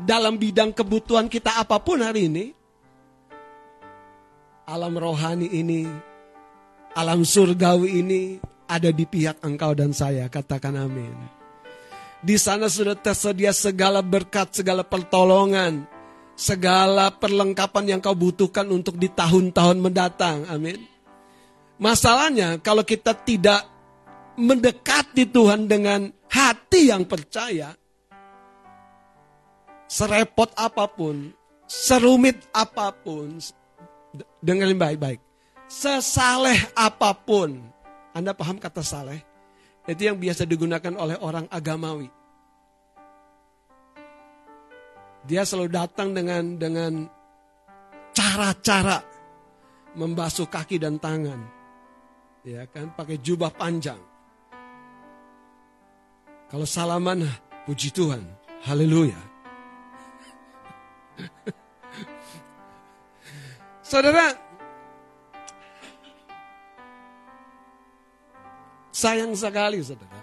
dalam bidang kebutuhan kita apa pun hari ini, alam rohani ini, alam surgawi ini ada di pihak engkau dan saya. Katakan amin. Di sana sudah tersedia segala berkat, segala pertolongan, segala perlengkapan yang kau butuhkan untuk di tahun-tahun mendatang. Amin. Masalahnya kalau kita tidak mendekati Tuhan dengan hati yang percaya, serepot apa pun, serumit apa pun, dengerin baik-baik. Sesaleh apa pun, Anda paham kata saleh? Itu yang biasa digunakan oleh orang agamawi. Dia selalu datang dengan dengan cara-cara membasuh kaki dan tangan. Ya kan, pakai jubah panjang. Kalau salaman, puji Tuhan. Haleluya. Saudara, sayang sekali saudara.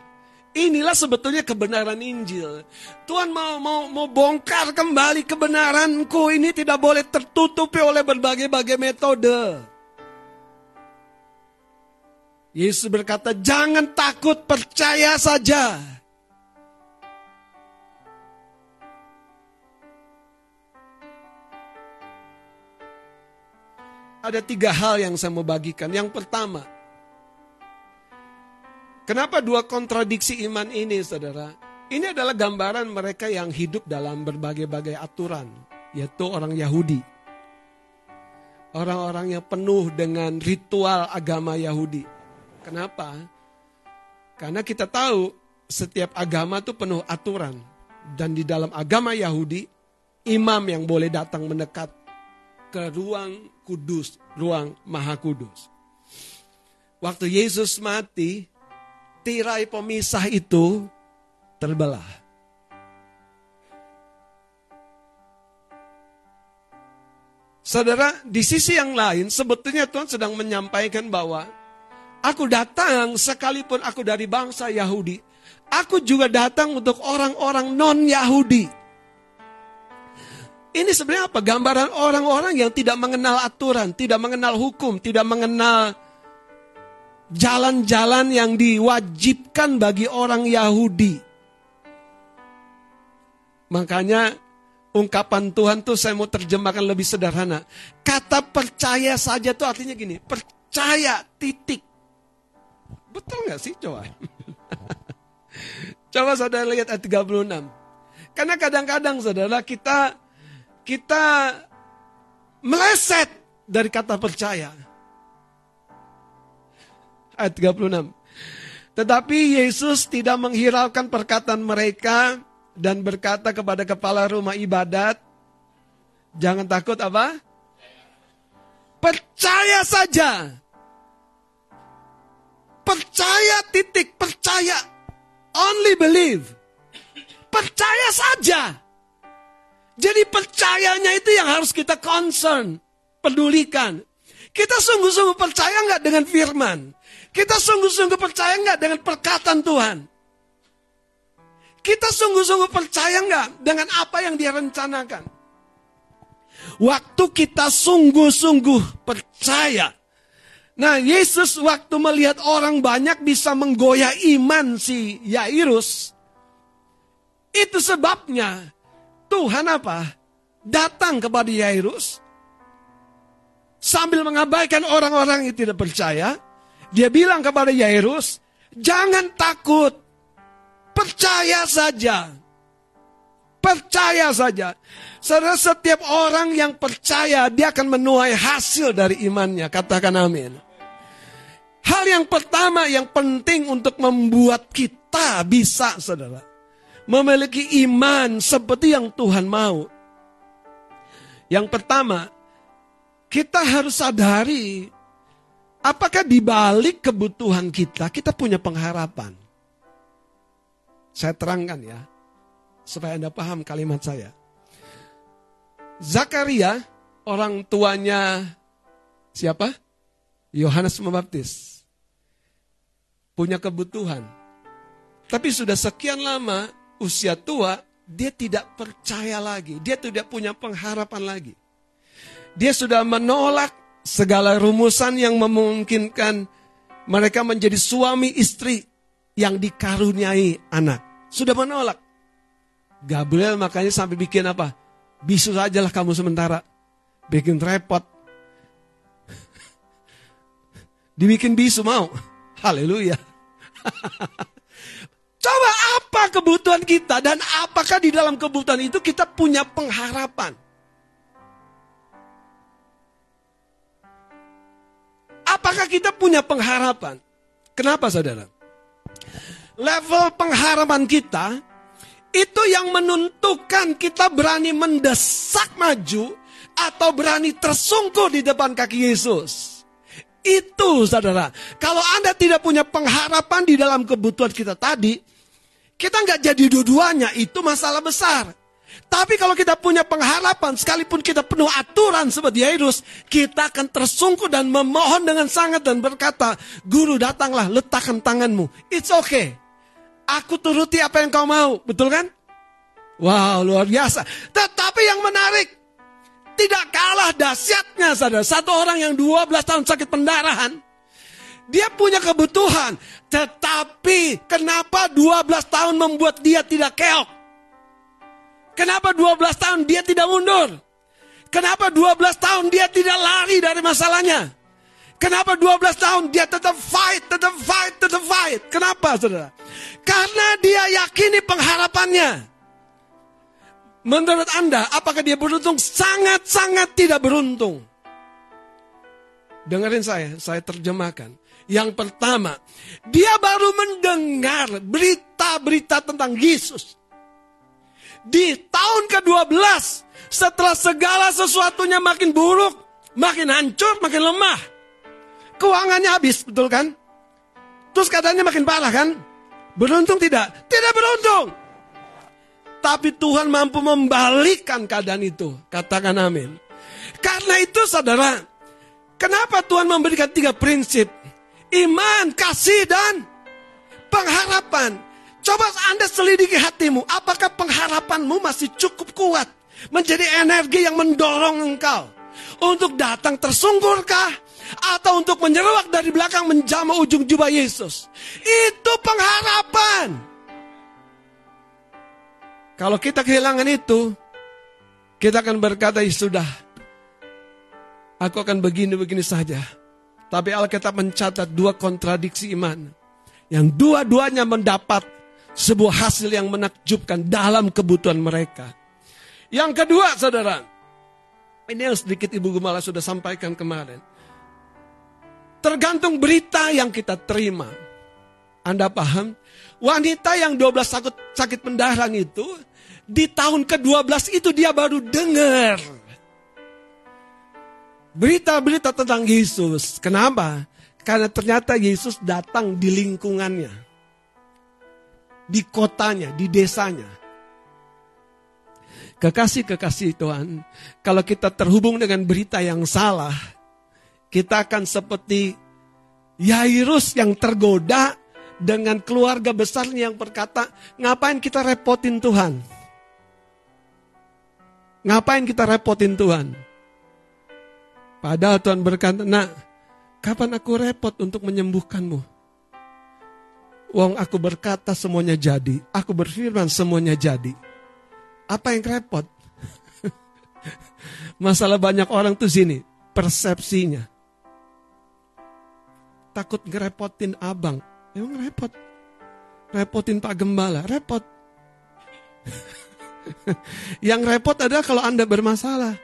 Inilah sebetulnya kebenaran Injil. Tuhan mau mau mau bongkar kembali kebenaranku ini tidak boleh tertutupi oleh berbagai-bagai metode. Yesus berkata, "Jangan takut, percaya saja." ada tiga hal yang saya mau bagikan. Yang pertama, kenapa dua kontradiksi iman ini, saudara? Ini adalah gambaran mereka yang hidup dalam berbagai-bagai aturan, yaitu orang Yahudi. Orang-orang yang penuh dengan ritual agama Yahudi. Kenapa? Karena kita tahu setiap agama itu penuh aturan. Dan di dalam agama Yahudi, imam yang boleh datang mendekat ke ruang kudus, ruang maha kudus. Waktu Yesus mati, tirai pemisah itu terbelah. Saudara, di sisi yang lain sebetulnya Tuhan sedang menyampaikan bahwa aku datang sekalipun aku dari bangsa Yahudi, aku juga datang untuk orang-orang non-Yahudi. Ini sebenarnya apa? Gambaran orang-orang yang tidak mengenal aturan, tidak mengenal hukum, tidak mengenal jalan-jalan yang diwajibkan bagi orang Yahudi. Makanya ungkapan Tuhan tuh saya mau terjemahkan lebih sederhana. Kata percaya saja tuh artinya gini, percaya titik. Betul nggak sih coba? coba saudara lihat ayat 36. Karena kadang-kadang saudara kita kita meleset dari kata percaya. Ayat 36. Tetapi Yesus tidak menghiraukan perkataan mereka dan berkata kepada kepala rumah ibadat, jangan takut apa? Percaya saja. Percaya titik, percaya. Only believe. Percaya saja. Jadi percayanya itu yang harus kita concern, pedulikan. Kita sungguh-sungguh percaya nggak dengan firman? Kita sungguh-sungguh percaya nggak dengan perkataan Tuhan? Kita sungguh-sungguh percaya nggak dengan apa yang dia rencanakan? Waktu kita sungguh-sungguh percaya. Nah, Yesus waktu melihat orang banyak bisa menggoyah iman si Yairus. Itu sebabnya Tuhan apa? Datang kepada Yairus sambil mengabaikan orang-orang yang tidak percaya. Dia bilang kepada Yairus, "Jangan takut. Percaya saja." Percaya saja. Saudara setiap orang yang percaya dia akan menuai hasil dari imannya. Katakan amin. Hal yang pertama yang penting untuk membuat kita bisa saudara. Memiliki iman seperti yang Tuhan mau. Yang pertama, kita harus sadari apakah di balik kebutuhan kita, kita punya pengharapan. Saya terangkan ya supaya Anda paham kalimat saya. Zakaria, orang tuanya siapa? Yohanes Pembaptis. Punya kebutuhan. Tapi sudah sekian lama usia tua, dia tidak percaya lagi. Dia tidak punya pengharapan lagi. Dia sudah menolak segala rumusan yang memungkinkan mereka menjadi suami istri yang dikaruniai anak. Sudah menolak. Gabriel makanya sampai bikin apa? Bisu sajalah kamu sementara. Bikin repot. Dibikin bisu mau. Haleluya. Coba apa kebutuhan kita dan apakah di dalam kebutuhan itu kita punya pengharapan? Apakah kita punya pengharapan? Kenapa saudara? Level pengharapan kita itu yang menentukan kita berani mendesak maju atau berani tersungkur di depan kaki Yesus. Itu saudara. Kalau Anda tidak punya pengharapan di dalam kebutuhan kita tadi, kita nggak jadi dua-duanya, itu masalah besar. Tapi kalau kita punya pengharapan, sekalipun kita penuh aturan seperti Yairus, kita akan tersungkur dan memohon dengan sangat dan berkata, Guru datanglah, letakkan tanganmu. It's okay. Aku turuti apa yang kau mau, betul kan? Wow, luar biasa. Tetapi yang menarik, tidak kalah dahsyatnya saudara. Satu orang yang 12 tahun sakit pendarahan, dia punya kebutuhan. Tetapi kenapa 12 tahun membuat dia tidak keok? Kenapa 12 tahun dia tidak mundur? Kenapa 12 tahun dia tidak lari dari masalahnya? Kenapa 12 tahun dia tetap fight, tetap fight, tetap fight? Kenapa saudara? Karena dia yakini pengharapannya. Menurut Anda, apakah dia beruntung? Sangat-sangat tidak beruntung. Dengerin saya, saya terjemahkan. Yang pertama, dia baru mendengar berita-berita tentang Yesus. Di tahun ke-12, setelah segala sesuatunya makin buruk, makin hancur, makin lemah Keuangannya habis, betul kan? Terus keadaannya makin parah kan? Beruntung tidak? Tidak beruntung. Tapi Tuhan mampu membalikkan keadaan itu. Katakan amin. Karena itu saudara, kenapa Tuhan memberikan tiga prinsip? Iman, kasih, dan pengharapan. Coba Anda selidiki hatimu, apakah pengharapanmu masih cukup kuat? Menjadi energi yang mendorong engkau. Untuk datang tersungkurkah? atau untuk menyeruak dari belakang menjama ujung jubah Yesus. Itu pengharapan. Kalau kita kehilangan itu, kita akan berkata, ya sudah, aku akan begini-begini saja. Tapi Alkitab mencatat dua kontradiksi iman. Yang dua-duanya mendapat sebuah hasil yang menakjubkan dalam kebutuhan mereka. Yang kedua, saudara, ini yang sedikit Ibu Gumala sudah sampaikan kemarin. Tergantung berita yang kita terima. Anda paham? Wanita yang 12 sakit, sakit pendarahan itu, di tahun ke-12 itu dia baru dengar. Berita-berita tentang Yesus. Kenapa? Karena ternyata Yesus datang di lingkungannya. Di kotanya, di desanya. Kekasih-kekasih Tuhan, kalau kita terhubung dengan berita yang salah, kita akan seperti Yairus yang tergoda dengan keluarga besarnya yang berkata, ngapain kita repotin Tuhan? Ngapain kita repotin Tuhan? Padahal Tuhan berkata, nak, kapan aku repot untuk menyembuhkanmu? Wong aku berkata semuanya jadi, aku berfirman semuanya jadi. Apa yang repot? Masalah banyak orang tuh sini, persepsinya. Takut ngerepotin abang. Emang repot. Repotin Pak Gembala, repot. yang repot adalah kalau Anda bermasalah.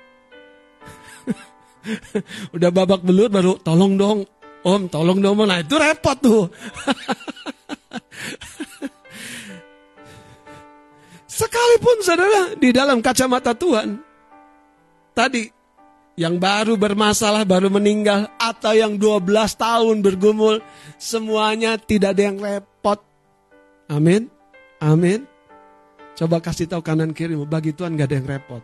Udah babak belut baru tolong dong, Om, tolong dong. Nah, itu repot tuh. Sekalipun saudara di dalam kacamata Tuhan, tadi yang baru bermasalah, baru meninggal, atau yang 12 tahun bergumul, semuanya tidak ada yang repot. Amin. Amin. Coba kasih tahu kanan kiri, bagi Tuhan gak ada yang repot.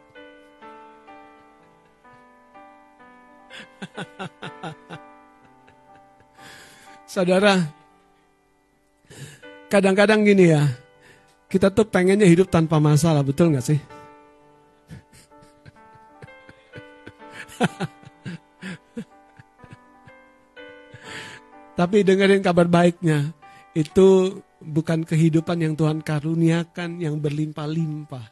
Saudara, kadang-kadang gini ya, kita tuh pengennya hidup tanpa masalah, betul nggak sih? Tapi dengerin kabar baiknya, itu bukan kehidupan yang Tuhan karuniakan yang berlimpah-limpah.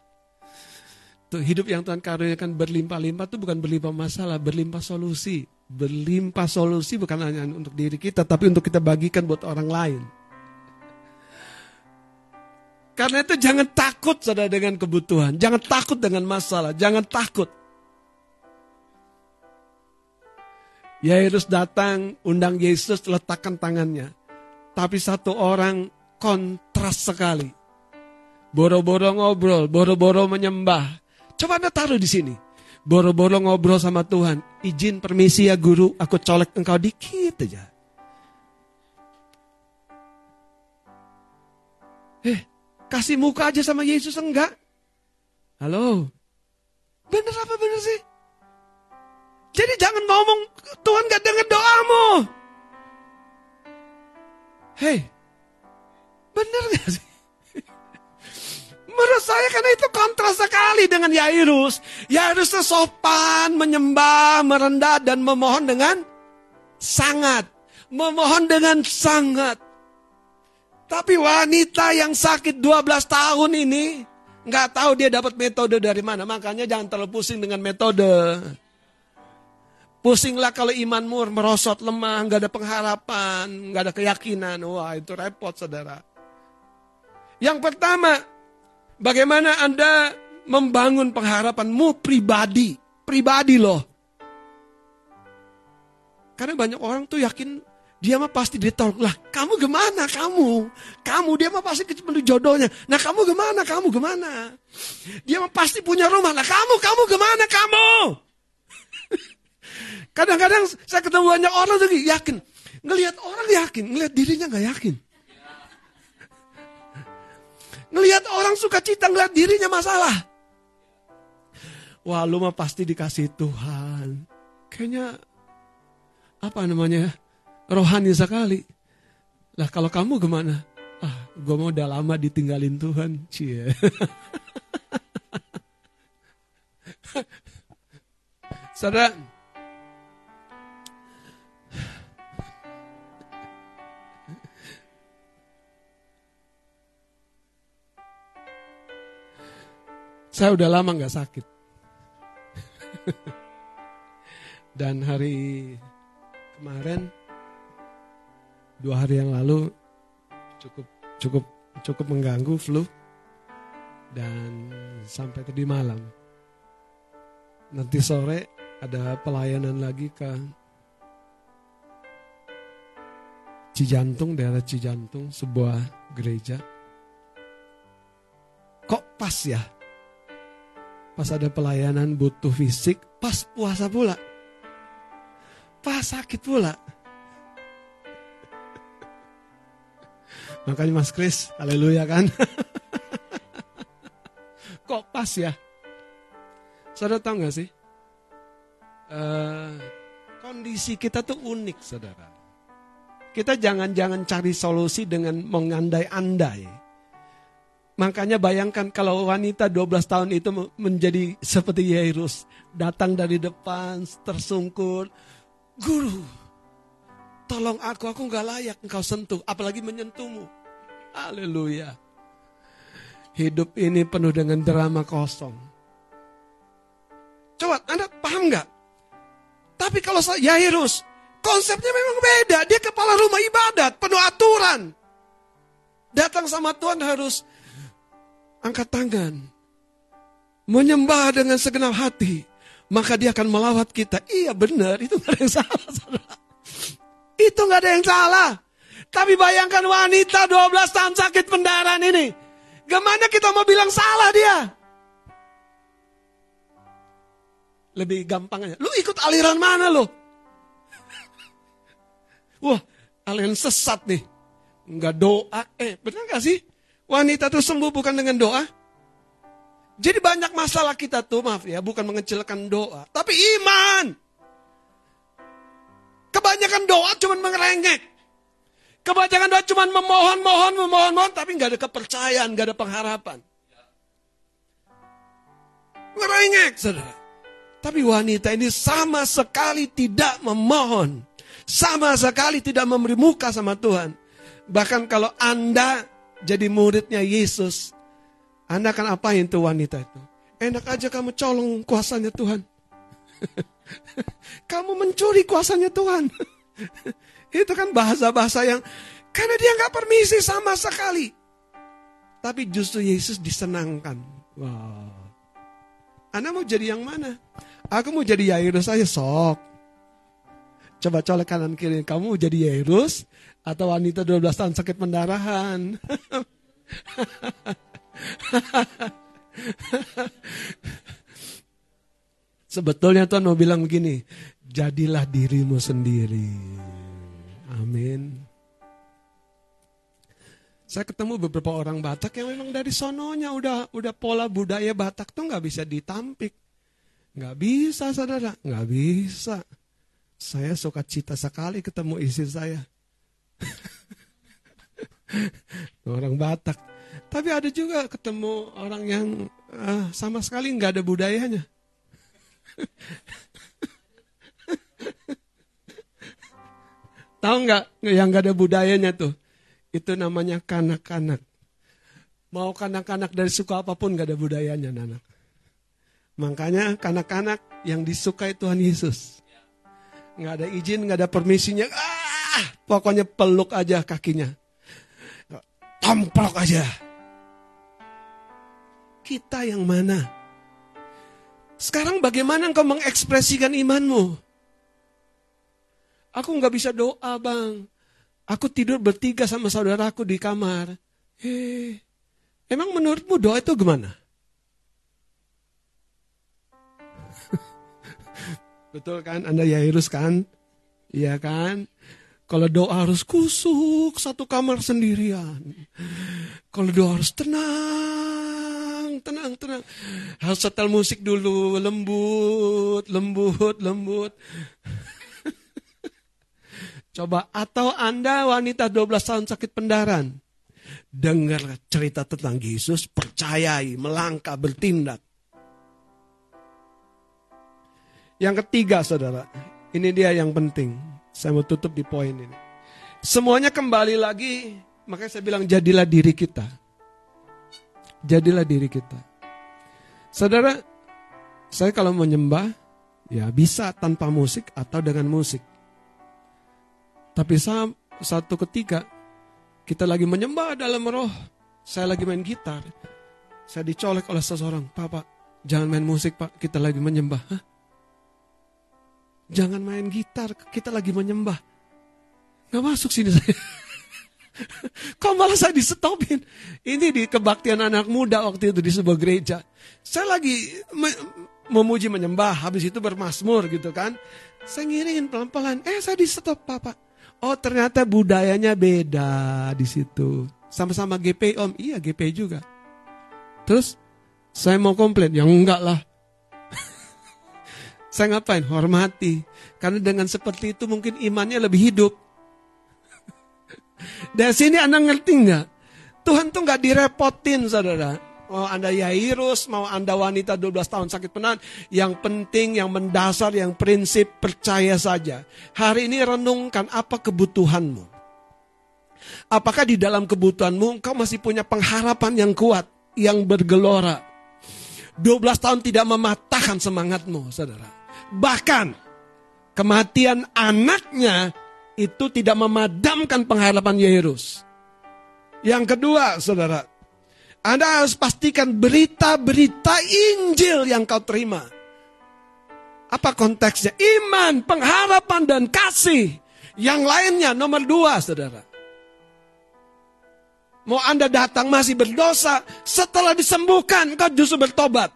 Tuh, hidup yang Tuhan karuniakan berlimpah-limpah itu bukan berlimpah masalah, berlimpah solusi. Berlimpah solusi bukan hanya untuk diri kita, tapi untuk kita bagikan buat orang lain. Karena itu jangan takut saudara dengan kebutuhan. Jangan takut dengan masalah. Jangan takut. Yairus datang, undang Yesus, letakkan tangannya. Tapi satu orang kontras sekali. Boro-boro ngobrol, boro-boro menyembah. Coba anda taruh di sini. Boro-boro ngobrol sama Tuhan. Izin permisi ya guru, aku colek engkau dikit aja. Eh, Kasih muka aja sama Yesus enggak? Halo? Bener apa bener sih? Jadi jangan ngomong Tuhan gak denger doamu. Hei, bener gak sih? Menurut saya karena itu kontras sekali dengan Yairus. Yairus sopan, menyembah, merendah, dan memohon dengan sangat. Memohon dengan sangat. Tapi wanita yang sakit 12 tahun ini nggak tahu dia dapat metode dari mana. Makanya jangan terlalu pusing dengan metode. Pusinglah kalau imanmu merosot lemah, nggak ada pengharapan, nggak ada keyakinan. Wah itu repot saudara. Yang pertama, bagaimana Anda membangun pengharapanmu pribadi. Pribadi loh. Karena banyak orang tuh yakin dia mah pasti ditolak. Lah, kamu gimana kamu? Kamu, dia mah pasti ketemu jodohnya. Nah, kamu gimana? Kamu gimana? Dia mah pasti punya rumah. Lah, kamu, kamu gimana kamu? Kadang-kadang saya ketemu banyak orang tuh yakin. Ngelihat orang yakin, ngelihat dirinya nggak yakin. Ngelihat orang suka cita, ngelihat dirinya masalah. Wah, lu mah pasti dikasih Tuhan. Kayaknya apa namanya? Rohani sekali. Lah kalau kamu gimana? Ah, gue mau udah lama ditinggalin Tuhan. Cie. Saudara, saya udah lama nggak sakit. Dan hari kemarin dua hari yang lalu cukup cukup cukup mengganggu flu dan sampai tadi malam. Nanti sore ada pelayanan lagi ke Cijantung, daerah Cijantung, sebuah gereja. Kok pas ya? Pas ada pelayanan butuh fisik, pas puasa pula. Pas sakit pula. Makanya Mas Kris, haleluya kan. Kok pas ya? Saudara tahu nggak sih? Eh, kondisi kita tuh unik, saudara. Kita jangan-jangan cari solusi dengan mengandai-andai. Makanya bayangkan kalau wanita 12 tahun itu menjadi seperti Yairus. Datang dari depan, tersungkur. Guru, tolong aku, aku nggak layak engkau sentuh. Apalagi menyentuhmu. Haleluya. Hidup ini penuh dengan drama kosong. Coba Anda paham nggak? Tapi kalau saya Yairus, konsepnya memang beda. Dia kepala rumah ibadat, penuh aturan. Datang sama Tuhan harus angkat tangan. Menyembah dengan segenap hati. Maka dia akan melawat kita. Iya benar, itu gak ada yang salah. Itu gak ada yang salah. Tapi bayangkan wanita 12 tahun sakit pendarahan ini. Gimana kita mau bilang salah dia? Lebih gampang aja. Lu ikut aliran mana lu? Wah, aliran sesat nih. Enggak doa. Eh, benar gak sih? Wanita tuh sembuh bukan dengan doa. Jadi banyak masalah kita tuh, maaf ya, bukan mengecilkan doa. Tapi iman. Kebanyakan doa cuma mengerengek. Kebanyakan doa cuma memohon, mohon, memohon, mohon, tapi nggak ada kepercayaan, nggak ada pengharapan. Ngerengek, saudara. Tapi wanita ini sama sekali tidak memohon. Sama sekali tidak memberi muka sama Tuhan. Bahkan kalau Anda jadi muridnya Yesus, Anda akan apain tuh wanita itu? Enak aja kamu colong kuasanya Tuhan. kamu mencuri kuasanya Tuhan. itu kan bahasa-bahasa yang karena dia nggak permisi sama sekali. Tapi justru Yesus disenangkan. Wow. Anda mau jadi yang mana? Aku mau jadi Yairus aja sok. Coba colek kanan kiri. Kamu mau jadi Yairus atau wanita 12 tahun sakit pendarahan? Sebetulnya Tuhan mau bilang begini, jadilah dirimu sendiri. Amin. Saya ketemu beberapa orang Batak yang memang dari sononya udah udah pola budaya Batak tuh nggak bisa ditampik, nggak bisa saudara, nggak bisa. Saya suka cita sekali ketemu istri saya. orang Batak. Tapi ada juga ketemu orang yang uh, sama sekali nggak ada budayanya. Tahu nggak yang nggak ada budayanya tuh? Itu namanya kanak-kanak. Mau kanak-kanak dari suku apa pun nggak ada budayanya, anak. Makanya kanak-kanak yang disukai Tuhan Yesus. Nggak ada izin, nggak ada permisinya. Ah, pokoknya peluk aja kakinya. Tomplok aja. Kita yang mana? Sekarang bagaimana engkau mengekspresikan imanmu? Aku nggak bisa doa bang. Aku tidur bertiga sama saudaraku di kamar. Eh, emang menurutmu doa itu gimana? Betul kan? Anda Yairus kan? Iya kan? Kalau doa harus kusuk satu kamar sendirian. Kalau doa harus tenang, tenang, tenang. Harus setel musik dulu, lembut, lembut, lembut. Coba, atau Anda wanita 12 tahun sakit pendaran. Dengar cerita tentang Yesus, percayai, melangkah, bertindak. Yang ketiga saudara, ini dia yang penting. Saya mau tutup di poin ini. Semuanya kembali lagi, makanya saya bilang jadilah diri kita. Jadilah diri kita. Saudara, saya kalau menyembah, ya bisa tanpa musik atau dengan musik. Tapi saat satu ketika kita lagi menyembah dalam roh, saya lagi main gitar, saya dicolek oleh seseorang, Papa, jangan main musik pak, kita lagi menyembah. Hah? Jangan main gitar, kita lagi menyembah. Gak masuk sini saya. Kok malah saya disetopin? Ini di kebaktian anak muda waktu itu di sebuah gereja. Saya lagi me memuji menyembah, habis itu bermasmur gitu kan. Saya ngiringin pelan-pelan, eh saya di stop papa. Oh ternyata budayanya beda di situ. Sama-sama GP om, iya GP juga. Terus saya mau komplain, ya enggak lah. Saya ngapain? Hormati. Karena dengan seperti itu mungkin imannya lebih hidup. Dari sini Anda ngerti nggak? Tuhan tuh nggak direpotin saudara. Mau Anda Yairus, mau Anda wanita 12 tahun sakit penahan. Yang penting, yang mendasar, yang prinsip, percaya saja. Hari ini renungkan apa kebutuhanmu. Apakah di dalam kebutuhanmu engkau masih punya pengharapan yang kuat, yang bergelora. 12 tahun tidak mematahkan semangatmu, saudara. Bahkan kematian anaknya itu tidak memadamkan pengharapan Yairus. Yang kedua, saudara, anda harus pastikan berita-berita Injil yang kau terima. Apa konteksnya? Iman, pengharapan, dan kasih. Yang lainnya nomor dua, saudara. Mau Anda datang masih berdosa, setelah disembuhkan, kau justru bertobat.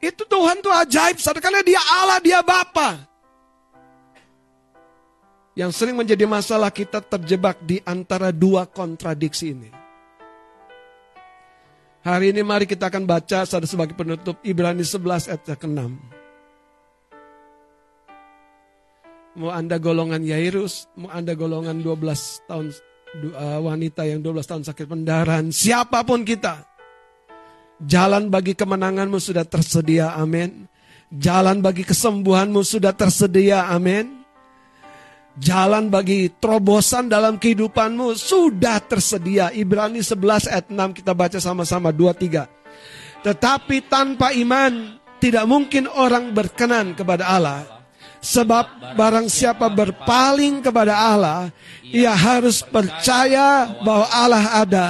Itu Tuhan tuh ajaib, saudara. Karena dia Allah, dia Bapa. Yang sering menjadi masalah kita terjebak di antara dua kontradiksi ini. Hari ini mari kita akan baca sebagai penutup Ibrani 11 ayat ke-6. Mau Anda golongan Yairus, mau Anda golongan 12 tahun uh, wanita yang 12 tahun sakit pendarahan, siapa pun kita. Jalan bagi kemenanganmu sudah tersedia, amin. Jalan bagi kesembuhanmu sudah tersedia, amin. Jalan bagi terobosan dalam kehidupanmu sudah tersedia. Ibrani 11 ayat 6 kita baca sama-sama 2 3. Tetapi tanpa iman tidak mungkin orang berkenan kepada Allah. Sebab barang siapa berpaling kepada Allah, ia harus percaya bahwa Allah ada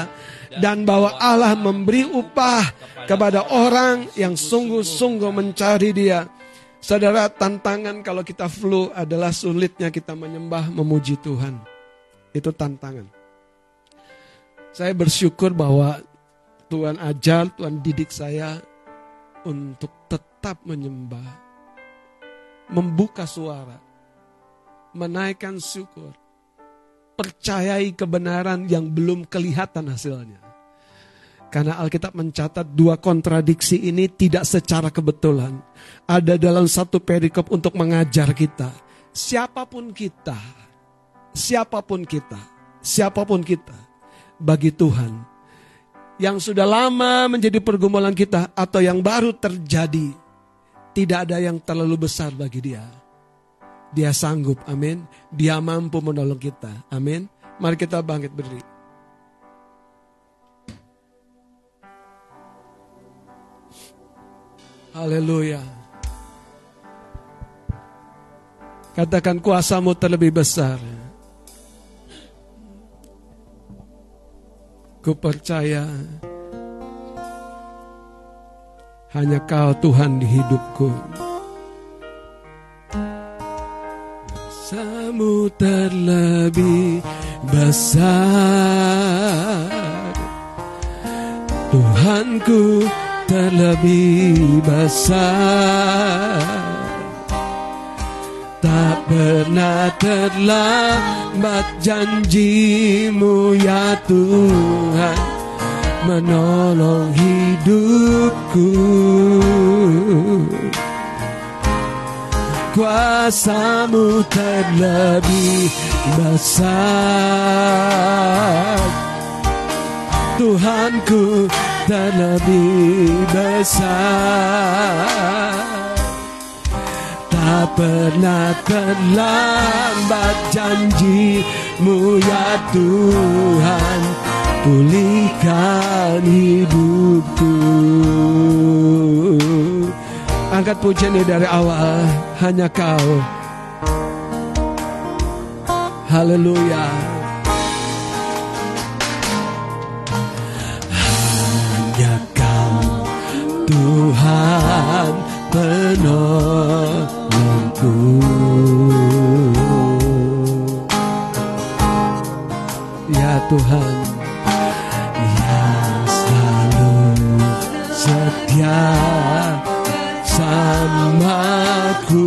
dan bahwa Allah memberi upah kepada orang yang sungguh-sungguh mencari Dia. Saudara, tantangan kalau kita flu adalah sulitnya kita menyembah, memuji Tuhan. Itu tantangan. Saya bersyukur bahwa Tuhan ajar, Tuhan didik saya untuk tetap menyembah. Membuka suara. Menaikkan syukur. Percayai kebenaran yang belum kelihatan hasilnya. Karena Alkitab mencatat dua kontradiksi ini tidak secara kebetulan. Ada dalam satu perikop untuk mengajar kita. Siapa pun kita, siapa pun kita, siapa pun kita, bagi Tuhan. Yang sudah lama menjadi pergumulan kita atau yang baru terjadi. Tidak ada yang terlalu besar bagi dia. Dia sanggup, amin. Dia mampu menolong kita, amin. Mari kita bangkit berdiri. Haleluya. Katakan kuasamu terlebih besar. Ku percaya hanya kau Tuhan di hidupku. Kuasamu terlebih besar. Tuhanku terlebih besar. Tak pernah terlambat janjimu ya Tuhan Menolong hidupku. Kuasamu terlebih besar. Tuhanku terlebih besar Tak pernah terlambat janjimu ya Tuhan. Pulihkan hidupku. Angkat pujian dari awal. Hanya kau. Haleluya penolongku Ya Tuhan yang selalu setia samaku.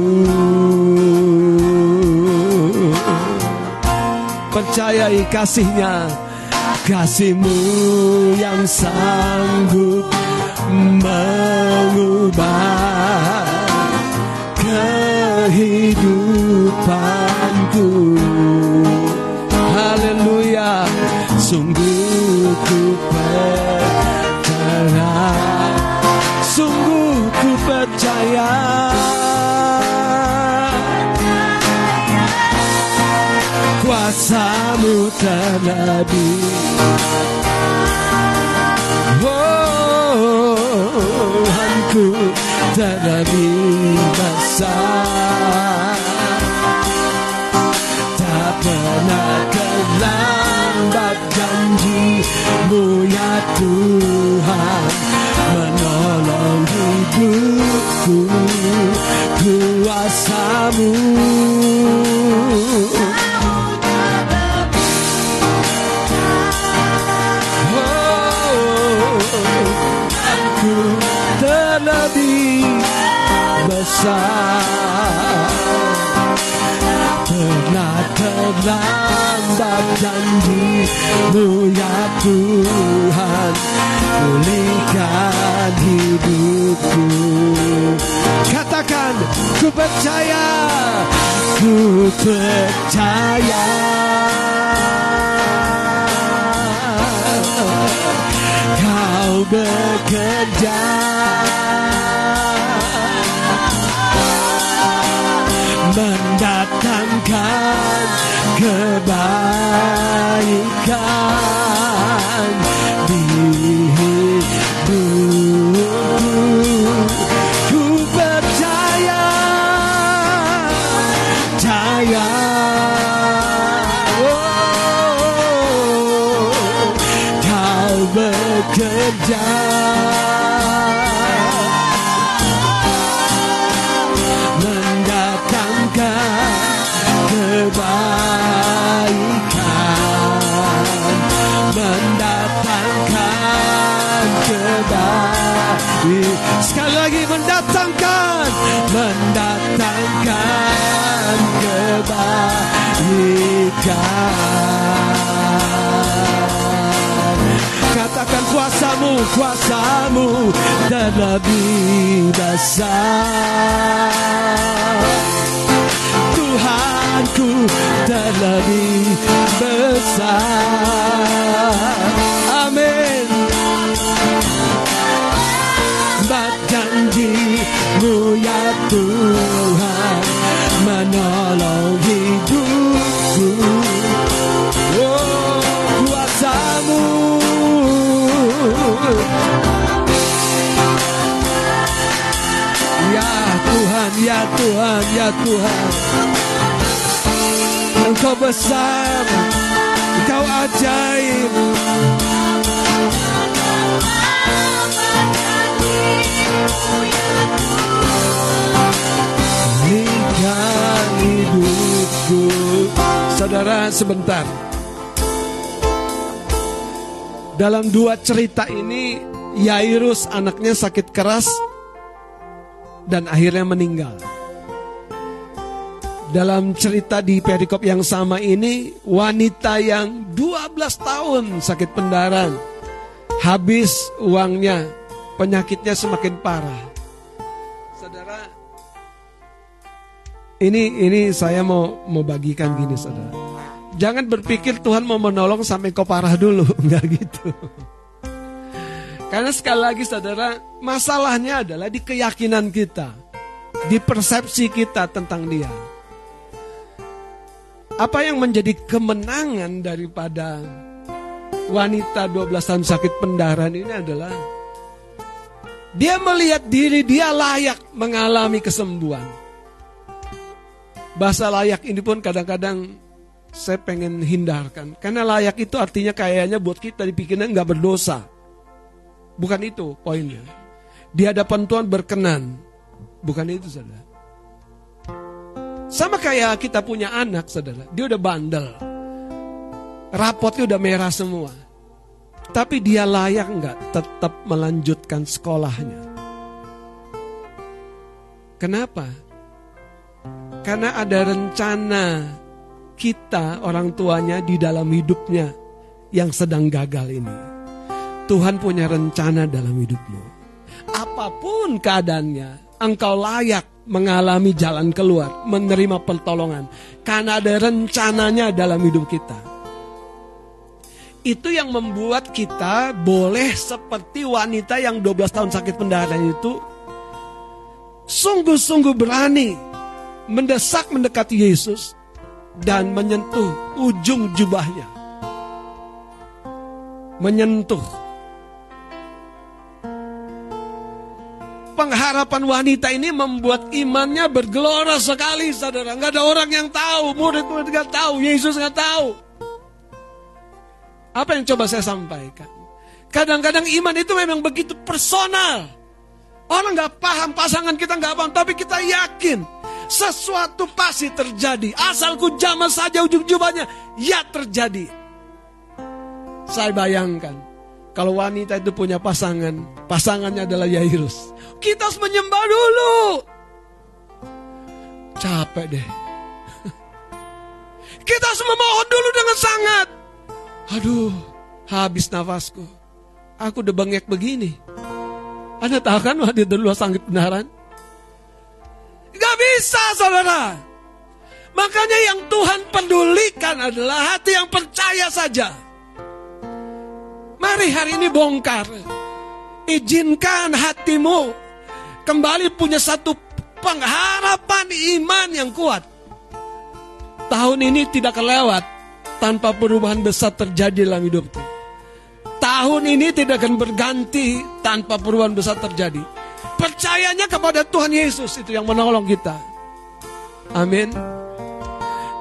Percayai kasihnya kasihmu yang sanggup mengubah kehidupanku. Haleluya. Sungguh ku percaya. Sungguh ku percaya. Kuasamu terlebih Oh, Tuhanku terlebih besar Tak pernah terlambat janjimu ya Tuhan Menolong hidupku kuasamu Pernah terlambat janjimu ya Tuhan Pulihkan hidupku Katakan ku percaya Ku percaya Kau bekerja mendatangkan kebaikan di hidupku. Katakan kuasamu kuasamu terlebih besar Tuhanku terlebih besar. Tuhan, ya Tuhan. Engkau besar, Engkau ajaib. Berikan hidupku. Saudara, sebentar. Dalam dua cerita ini, Yairus anaknya sakit keras dan akhirnya meninggal. Dalam cerita di perikop yang sama ini, wanita yang 12 tahun sakit pendarahan, habis uangnya, penyakitnya semakin parah. Saudara, ini ini saya mau mau bagikan gini, saudara. Jangan berpikir Tuhan mau menolong sampai kau parah dulu, enggak gitu. Karena sekali lagi saudara, masalahnya adalah di keyakinan kita, di persepsi kita tentang dia. Apa yang menjadi kemenangan daripada wanita 12 tahun sakit pendarahan ini adalah dia melihat diri dia layak mengalami kesembuhan. Bahasa layak ini pun kadang-kadang saya pengen hindarkan. Karena layak itu artinya kayaknya buat kita dipikirnya nggak berdosa. Bukan itu poinnya. Di hadapan Tuhan berkenan. Bukan itu saudara. Sama kayak kita punya anak saudara. Dia udah bandel. Rapotnya udah merah semua. Tapi dia layak nggak tetap melanjutkan sekolahnya. Kenapa? Karena ada rencana kita orang tuanya di dalam hidupnya yang sedang gagal ini. Tuhan punya rencana dalam hidupmu. Apa pun keadaannya, engkau layak mengalami jalan keluar, menerima pertolongan. Karena ada rencananya dalam hidup kita. Itu yang membuat kita boleh seperti wanita yang 12 tahun sakit pendarahan itu sungguh-sungguh berani mendesak mendekati Yesus dan menyentuh ujung jubahnya. Menyentuh. Pengharapan wanita ini membuat imannya bergelora sekali, saudara. Nggak ada orang yang tahu, murid-murid nggak tahu, Yesus nggak tahu. Apa yang coba saya sampaikan? Kadang-kadang iman itu memang begitu personal. Orang nggak paham, pasangan kita nggak paham, tapi kita yakin sesuatu pasti terjadi. Asalku jamah saja ujung jubahnya, ya terjadi. Saya bayangkan, kalau wanita itu punya pasangan, pasangannya adalah Yairus. Kita harus menyembah dulu. Capek deh. Kita harus memohon dulu dengan sangat. Aduh, habis nafasku. Aku udah bengek begini. Anda tahu kan waktu dulu sangat benaran? Gak bisa saudara. Makanya yang Tuhan pedulikan adalah hati yang percaya saja. Mari hari ini bongkar. Izinkan hatimu kembali punya satu pengharapan iman yang kuat. Tahun ini tidak kelewat tanpa perubahan besar terjadi dalam hidupku. Tahun ini tidak akan berganti tanpa perubahan besar terjadi. Percayanya kepada Tuhan Yesus itu yang menolong kita. Amin.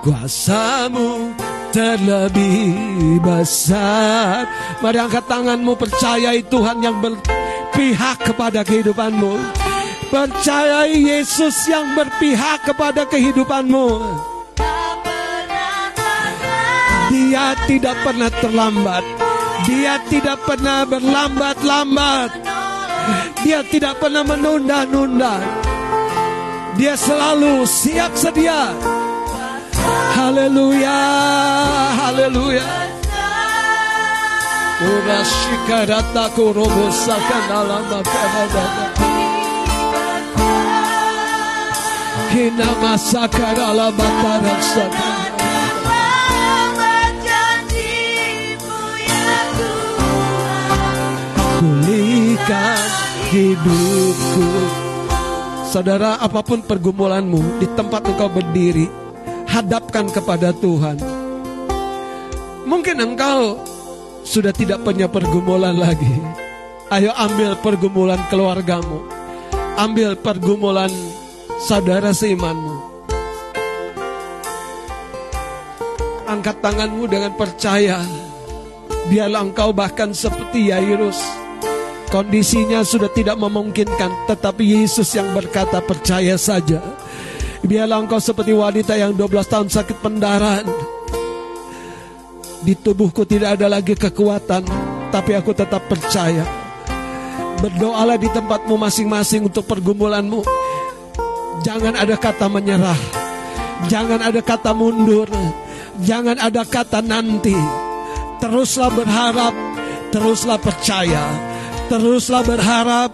Kuasamu terlebih besar. Mari angkat tanganmu percayai Tuhan yang berpihak kepada kehidupanmu. Percayai Yesus yang berpihak kepada kehidupanmu. Dia tidak pernah terlambat. Dia tidak pernah berlambat-lambat. Dia tidak pernah menunda-nunda. Dia selalu siap sedia. Haleluya, haleluya. Urashikarata kurobosaka nalamakadada. Kina masakara alamatara sakara. Pulihkan hidupku. Saudara, apa pun pergumulanmu di tempat engkau berdiri, hadapkan kepada Tuhan. Mungkin engkau sudah tidak punya pergumulan lagi. Ayo ambil pergumulan keluargamu. Ambil pergumulan saudara seimanmu. Angkat tanganmu dengan percaya. Biarlah engkau bahkan seperti Yairus. Kondisinya sudah tidak memungkinkan, tetapi Yesus yang berkata percaya saja. Biarlah engkau seperti wanita yang 12 tahun sakit pendarahan. Di tubuhku tidak ada lagi kekuatan, tapi aku tetap percaya. Berdoalah di tempatmu masing-masing untuk pergumulanmu. Jangan ada kata menyerah. Jangan ada kata mundur. Jangan ada kata nanti. Teruslah berharap, teruslah percaya. Teruslah berharap,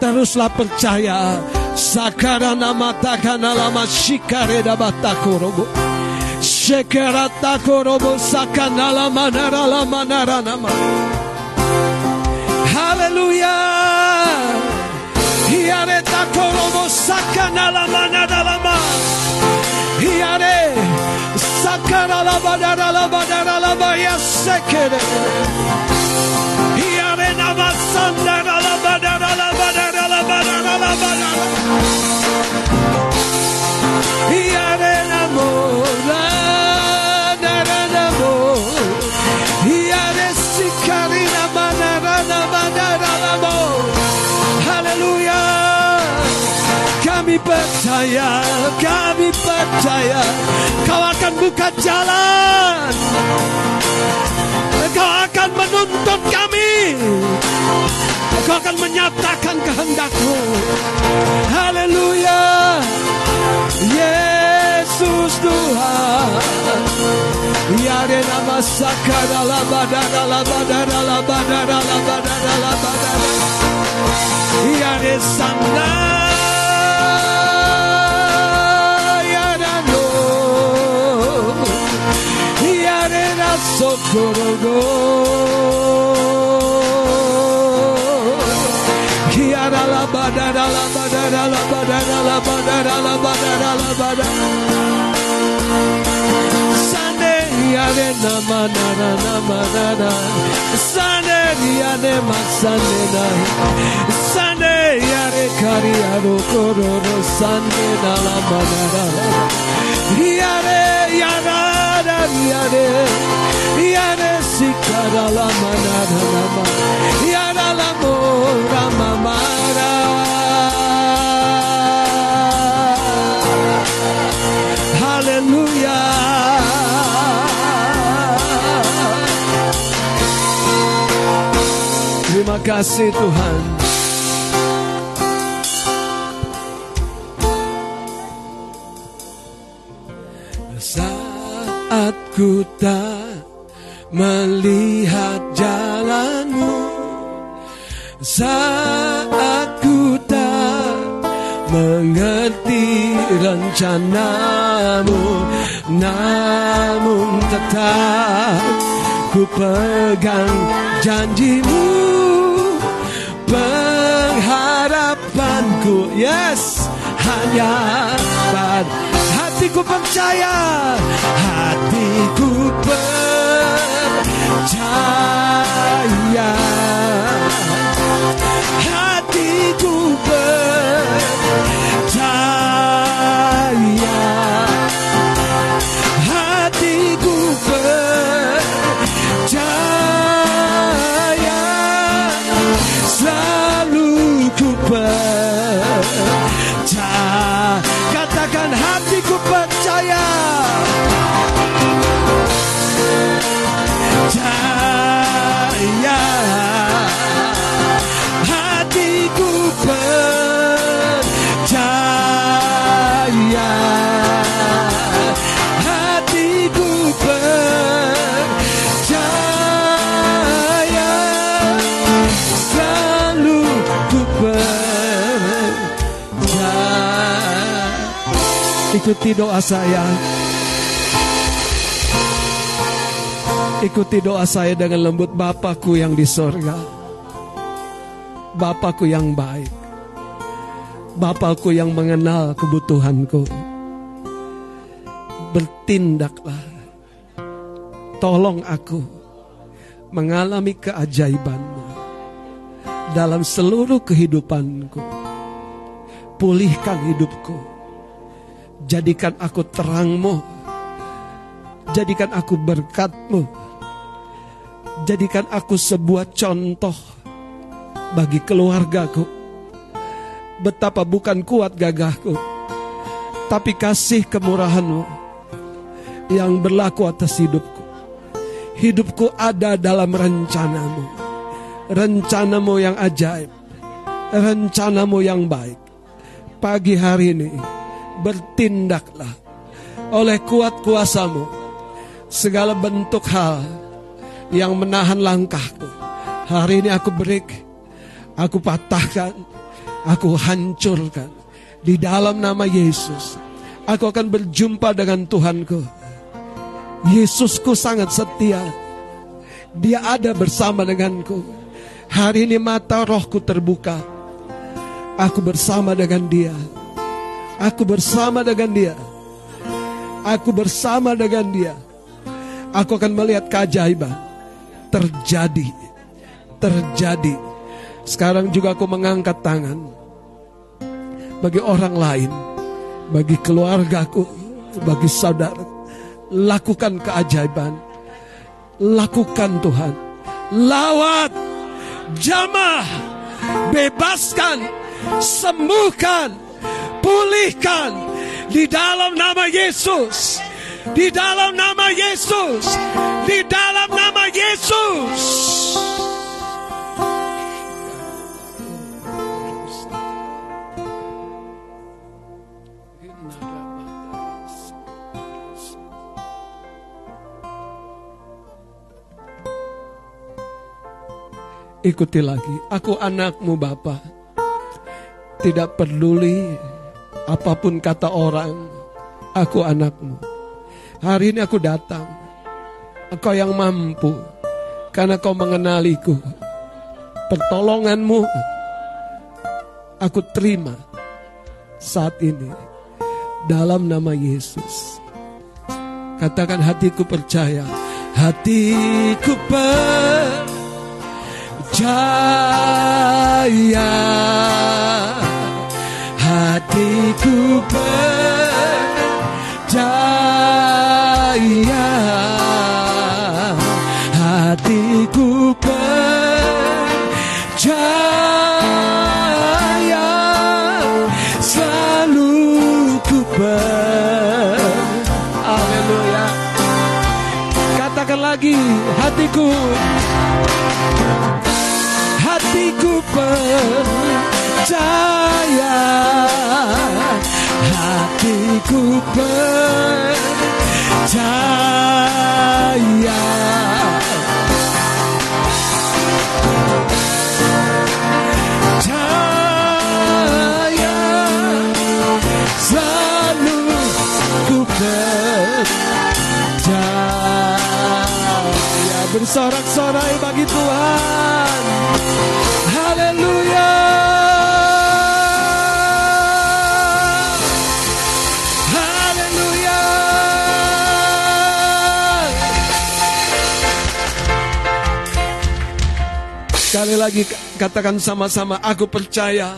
teruslah percaya. Sakarana matakana lama shikare da batakorobo. Shekerata korobo sakana la manara la manara nama. Hallelujah. Hiareta korobo sakana la manara lama. Hiare sakara la manara la manara la maya sekere. Percaya, kami percaya. Kau akan buka jalan. Kau akan menuntut kami Kau akan menyatakan kehendakmu Haleluya Yesus Tuhan Yare nama sakara la badara la badara la badara la badara la badara. Yare sana. Yare no. Yare na sokoro Sunday, Arena, Manana, Manana, Sunday, Arena, Sunday, Sunday, Yare, Cariado, Coro, Sunday, Nala, Manana, Yare, Yara, Yare, Yare, Sikara, La Manana, Yare. Terima kasih Tuhan. Saat ku tak melihat jalanmu Saat ku tak mengerti rencanamu Namun tetap ku pegang janjimu. Pengharapanku Yes Hanya pada hatiku percaya Hatiku percaya Ikuti doa saya. Ikuti doa saya dengan lembut Bapakku yang di sorga. Bapakku yang baik. Bapakku yang mengenal kebutuhanku. Bertindaklah. Tolong aku Mengalami keajaibanmu Dalam seluruh kehidupanku. Pulihkan hidupku Jadikan aku terangmu Jadikan aku berkatmu Jadikan aku sebuah contoh bagi keluargaku. Betapa bukan kuat gagahku, tapi kasih kemurahanmu yang berlaku atas hidupku. Hidupku ada dalam rencanamu. Rencanamu yang ajaib. Rencanamu yang baik. Pagi hari ini bertindaklah oleh kuat kuasamu segala bentuk hal yang menahan langkahku. Hari ini aku break, aku patahkan, aku hancurkan. Di dalam nama Yesus, aku akan berjumpa dengan Tuhanku. Yesusku sangat setia. Dia ada bersama denganku. Hari ini mata rohku terbuka. Aku bersama dengan dia. Aku bersama dengan dia. Aku bersama dengan dia. Aku akan melihat keajaiban terjadi, terjadi. Sekarang juga aku mengangkat tangan bagi orang lain, bagi keluargaku, bagi saudara. Lakukan keajaiban, lakukan Tuhan, lawat, jamah, bebaskan, sembuhkan, pulihkan di dalam nama Yesus. Di dalam nama Yesus. Di dalam nama Yesus. Ikuti lagi, aku anakmu Bapak. Tidak peduli apa pun kata orang, aku anakmu. Hari ini aku datang. Engkau yang mampu, karena kau mengenaliku. Pertolonganmu, aku terima saat ini dalam nama Yesus. Katakan hatiku percaya, hatiku percaya, percaya hatiku percaya. Percaya selalu ku percaya. Bersorak-sorai bagi Tuhan Sekali lagi katakan sama-sama aku percaya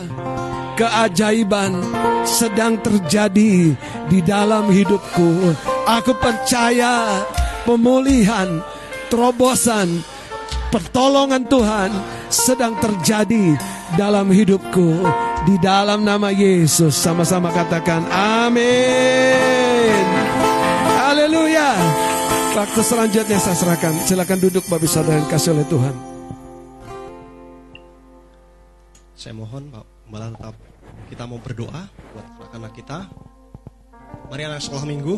keajaiban sedang terjadi di dalam hidupku. Aku percaya pemulihan, terobosan, pertolongan Tuhan sedang terjadi dalam hidupku. Di dalam nama Yesus sama-sama katakan amin. Haleluya. Waktu selanjutnya saya serahkan. Silakan duduk Bapak Saudara yang kasih oleh Tuhan. Saya mohon Pak Gembala tetap kita mau berdoa buat anak-anak kita. Mari anak sekolah minggu.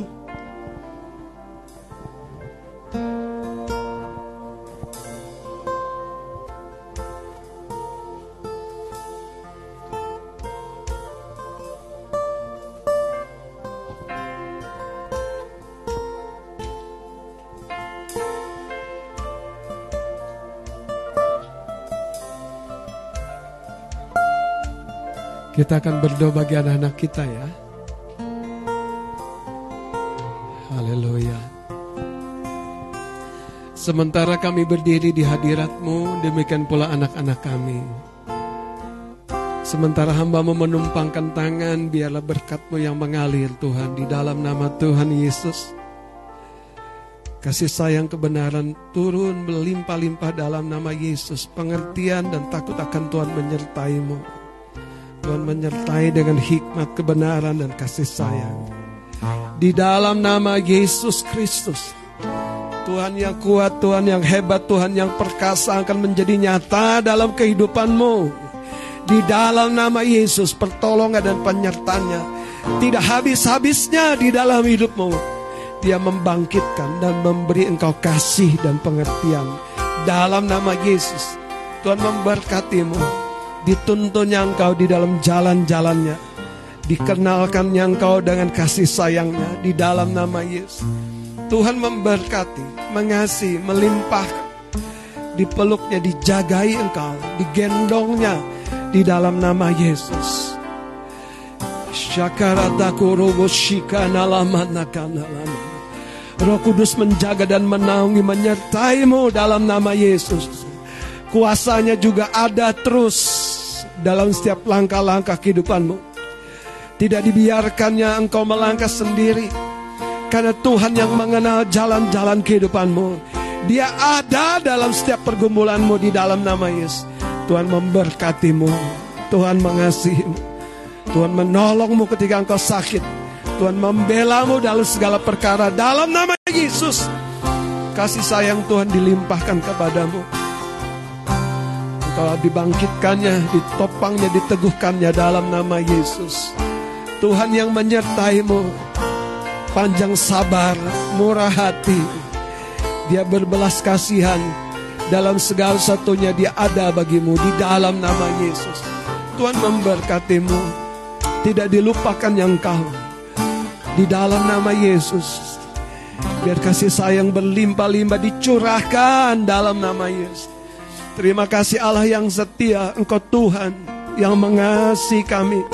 Kita akan berdoa bagi anak-anak kita ya. Haleluya. Sementara kami berdiri di hadiratmu, demikian pula anak-anak kami. Sementara hambamu menumpangkan tangan, biarlah berkatmu yang mengalir Tuhan di dalam nama Tuhan Yesus. Kasih sayang kebenaran turun berlimpah-limpah dalam nama Yesus. Pengertian dan takut akan Tuhan menyertaimu. Tuhan menyertai dengan hikmat kebenaran dan kasih sayang. Di dalam nama Yesus Kristus. Tuhan yang kuat, Tuhan yang hebat, Tuhan yang perkasa akan menjadi nyata dalam kehidupanmu. Di dalam nama Yesus pertolongan dan penyertanya tidak habis-habisnya di dalam hidupmu. Dia membangkitkan dan memberi engkau kasih dan pengertian. Dalam nama Yesus, Tuhan memberkatimu. Dituntunnya engkau di dalam jalan-jalannya. Dikenalkannya engkau dengan kasih sayangnya di dalam nama Yesus. Tuhan memberkati, mengasihi, melimpahkan. Dipeluknya, dijagai engkau, digendongnya di dalam nama Yesus. Roh Kudus menjaga dan menaungi menyertaimu dalam nama Yesus. Kuasanya juga ada terus dalam setiap langkah-langkah kehidupanmu. Tidak dibiarkannya engkau melangkah sendiri. Karena Tuhan yang mengenal jalan-jalan kehidupanmu. Dia ada dalam setiap pergumulanmu di dalam nama Yesus. Tuhan memberkatimu. Tuhan mengasihimu. Tuhan menolongmu ketika engkau sakit. Tuhan membelamu dalam segala perkara dalam nama Yesus. Kasih sayang Tuhan dilimpahkan kepadamu. Engkau dibangkitkannya, ditopangnya, diteguhkannya dalam nama Yesus. Tuhan yang menyertaimu, panjang sabar, murah hati. Dia berbelas kasihan, Dalam segala satunya dia ada bagimu di dalam nama Yesus. Tuhan memberkatimu. Tidak dilupakan yang kau. Di dalam nama Yesus. Biar kasih sayang berlimpah-limpah dicurahkan dalam nama Yesus. Terima kasih Allah yang setia, Engkau Tuhan yang mengasihi kami.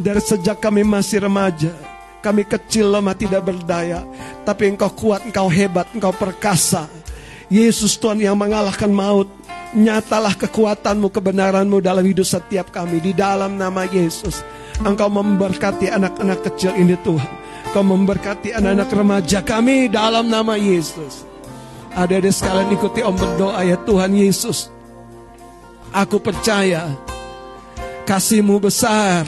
Dari sejak kami masih remaja, kami kecil lemah tidak berdaya, tapi Engkau kuat, Engkau hebat, Engkau perkasa. Yesus Tuhan yang mengalahkan maut. Nyatalah kekuatanmu, kebenaranmu dalam hidup setiap kami. Di dalam nama Yesus. Engkau memberkati anak-anak kecil ini Tuhan. Engkau memberkati anak-anak remaja kami dalam nama Yesus. Ada-ada sekalian ikuti om berdoa ya Tuhan Yesus. Aku percaya kasihmu besar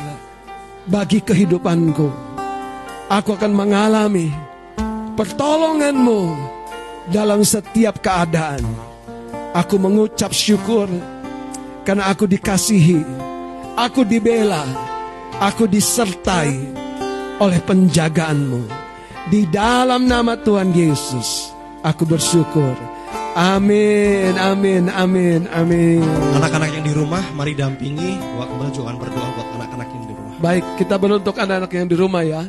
bagi kehidupanku. Aku akan mengalami pertolonganmu dalam setiap keadaan. Aku mengucap syukur karena aku dikasihi, aku dibela, aku disertai oleh penjagaanmu. Di dalam nama Tuhan Yesus, aku bersyukur. Amin, amin, amin, amin. Anak-anak yang di rumah, mari dampingi. Wah, kembali juga berdoa buat anak-anak yang di rumah. Baik, kita beruntuk anak-anak yang di rumah ya.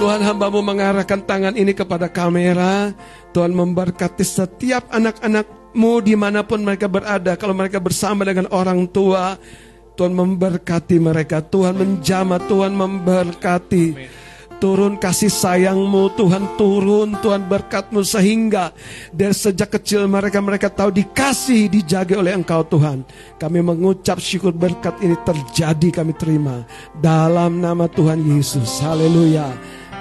Tuhan hambamu mengarahkan tangan ini kepada kamera. Tuhan memberkati setiap anak-anakmu di mana pun mereka berada. Kalau mereka bersama dengan orang tua, Tuhan memberkati mereka. Tuhan menjamah, Tuhan memberkati. Turun kasih sayangmu Tuhan turun Tuhan berkatmu sehingga dari sejak kecil mereka mereka tahu dikasih dijaga oleh engkau Tuhan kami mengucap syukur berkat ini terjadi kami terima dalam nama Tuhan Yesus haleluya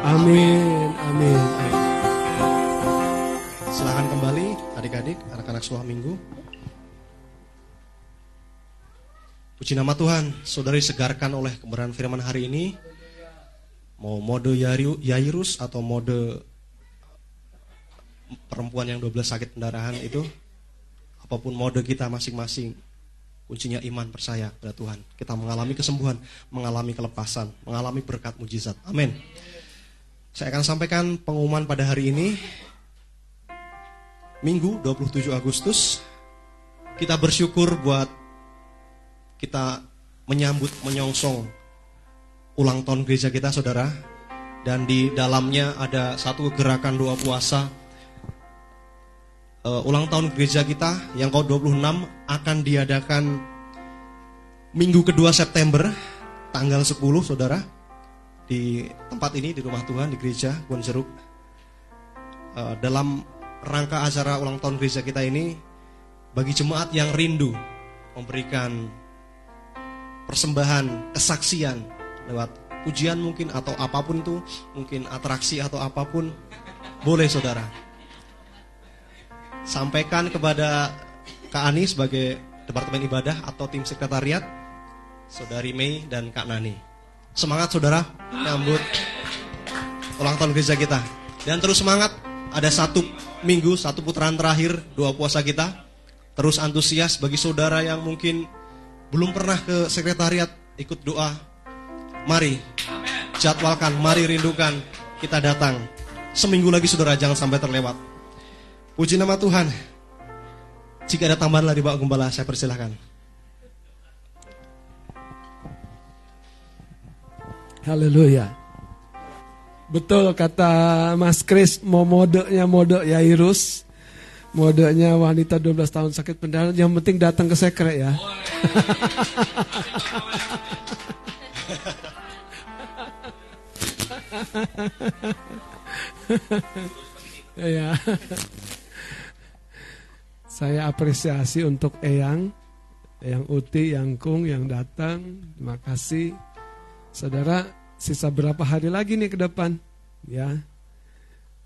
amin amin, amin. Silahkan kembali adik-adik, anak-anak sekolah minggu. Puji nama Tuhan, saudari segarkan oleh kebenaran firman hari ini. Mau mode Yairus atau mode perempuan yang 12 sakit pendarahan itu, apa pun mode kita masing-masing, kuncinya iman percaya pada Tuhan. Kita mengalami kesembuhan, mengalami kelepasan, mengalami berkat mujizat. Amin. Saya akan sampaikan pengumuman pada hari ini. Minggu 27 Agustus kita bersyukur buat kita menyambut menyongsong ulang tahun gereja kita saudara. Dan di dalamnya ada satu gerakan doa puasa. Eh, ulang tahun gereja kita yang ke-26 akan diadakan minggu kedua September tanggal 10 saudara. Di tempat ini di rumah Tuhan di gereja Kebon Jeruk. Eh, dalam rangka acara ulang tahun gereja kita ini bagi jemaat yang rindu memberikan persembahan kesaksian lewat ujian mungkin atau apa pun itu mungkin atraksi atau apa pun. Boleh saudara. Sampaikan kepada Kak Ani sebagai Departemen Ibadah atau tim sekretariat Saudari Mei dan Kak Nani. Semangat saudara. Menyambut ulang tahun gereja kita. Dan terus semangat ada satu minggu satu putaran terakhir doa puasa kita. Terus antusias bagi saudara yang mungkin belum pernah ke sekretariat ikut doa mari jadwalkan mari rindukan kita datang seminggu lagi saudara jangan sampai terlewat puji nama Tuhan jika ada tambahan lagi Pak Gembala saya persilahkan Haleluya. Betul kata Mas Kris mau modenya mode Yairus. Modenya wanita 12 tahun sakit pendarahan yang penting datang ke sekre ya. ya. Saya apresiasi untuk Eyang, Eyang Uti, Yang Kung yang datang. Terima kasih. Saudara, sisa berapa hari lagi nih ke depan? Ya.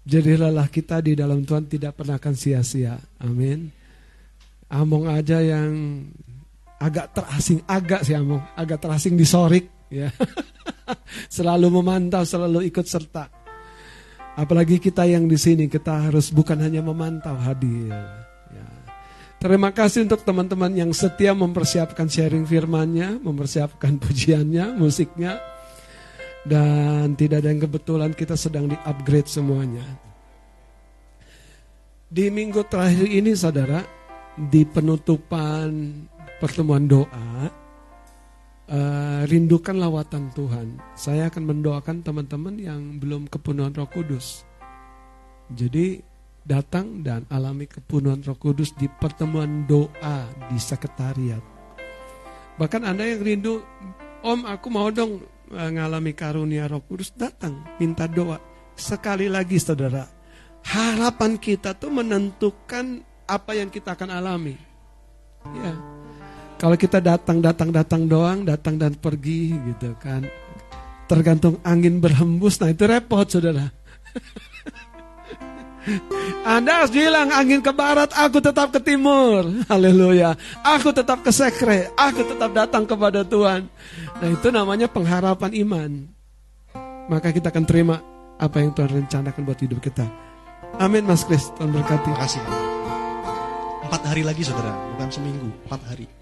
Jadi lelah kita di dalam Tuhan tidak pernah akan sia-sia. Amin. Among aja yang agak terasing, agak sih Among, agak terasing di sorik. Ya. selalu memantau, selalu ikut serta. Apalagi kita yang di sini, kita harus bukan hanya memantau hadir. Ya. Terima kasih untuk teman-teman yang setia mempersiapkan sharing firmannya, mempersiapkan pujiannya, musiknya. Dan tidak ada yang kebetulan kita sedang di-upgrade semuanya. Di minggu terakhir ini saudara, di penutupan pertemuan doa, uh, rindukan lawatan Tuhan. Saya akan mendoakan teman-teman yang belum kepenuhan Roh Kudus. Jadi datang dan alami kepenuhan Roh Kudus di pertemuan doa di sekretariat. Bahkan Anda yang rindu, Om aku mau dong uh, ngalami karunia Roh Kudus, datang minta doa. Sekali lagi saudara, harapan kita tuh menentukan apa yang kita akan alami. Ya. Kalau kita datang datang datang doang, datang dan pergi gitu kan. Tergantung angin berhembus, nah itu repot Saudara. Anda harus bilang angin ke barat, aku tetap ke timur. Haleluya. Aku tetap ke sekre, aku tetap datang kepada Tuhan. Nah itu namanya pengharapan iman. Maka kita akan terima apa yang Tuhan rencanakan buat hidup kita. Amin Mas Kris, Tuhan berkati. Terima kasih. Empat hari lagi saudara, bukan seminggu, empat hari.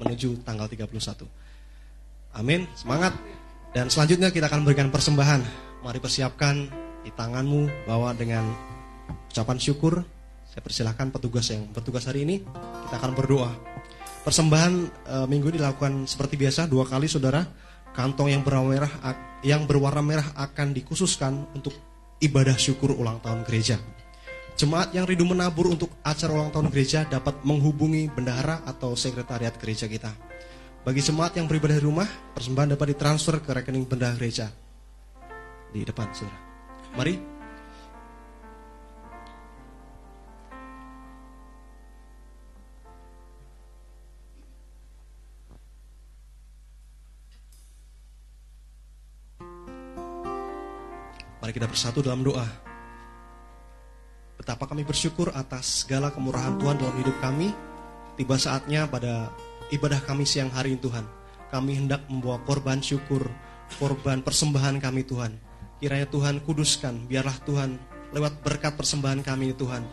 Menuju tanggal 31. Amin, semangat. Dan selanjutnya kita akan berikan persembahan. Mari persiapkan di tanganmu bawa dengan ucapan syukur. Saya persilahkan petugas yang bertugas hari ini. Kita akan berdoa. Persembahan e, minggu dilakukan seperti biasa dua kali saudara. Kantong yang berwarna merah yang berwarna merah akan dikhususkan untuk ibadah syukur ulang tahun gereja. Jemaat yang rindu menabur untuk acara ulang tahun gereja dapat menghubungi bendahara atau sekretariat gereja kita. Bagi jemaat yang beribadah di rumah, persembahan dapat ditransfer ke rekening bendahara gereja. Di depan, saudara. Mari. Mari kita bersatu dalam doa. Betapa kami bersyukur atas segala kemurahan Tuhan dalam hidup kami. Tiba saatnya pada ibadah kami siang hari ini Tuhan. Kami hendak membawa korban syukur, korban persembahan kami Tuhan. Kiranya Tuhan kuduskan, biarlah Tuhan lewat berkat persembahan kami Tuhan.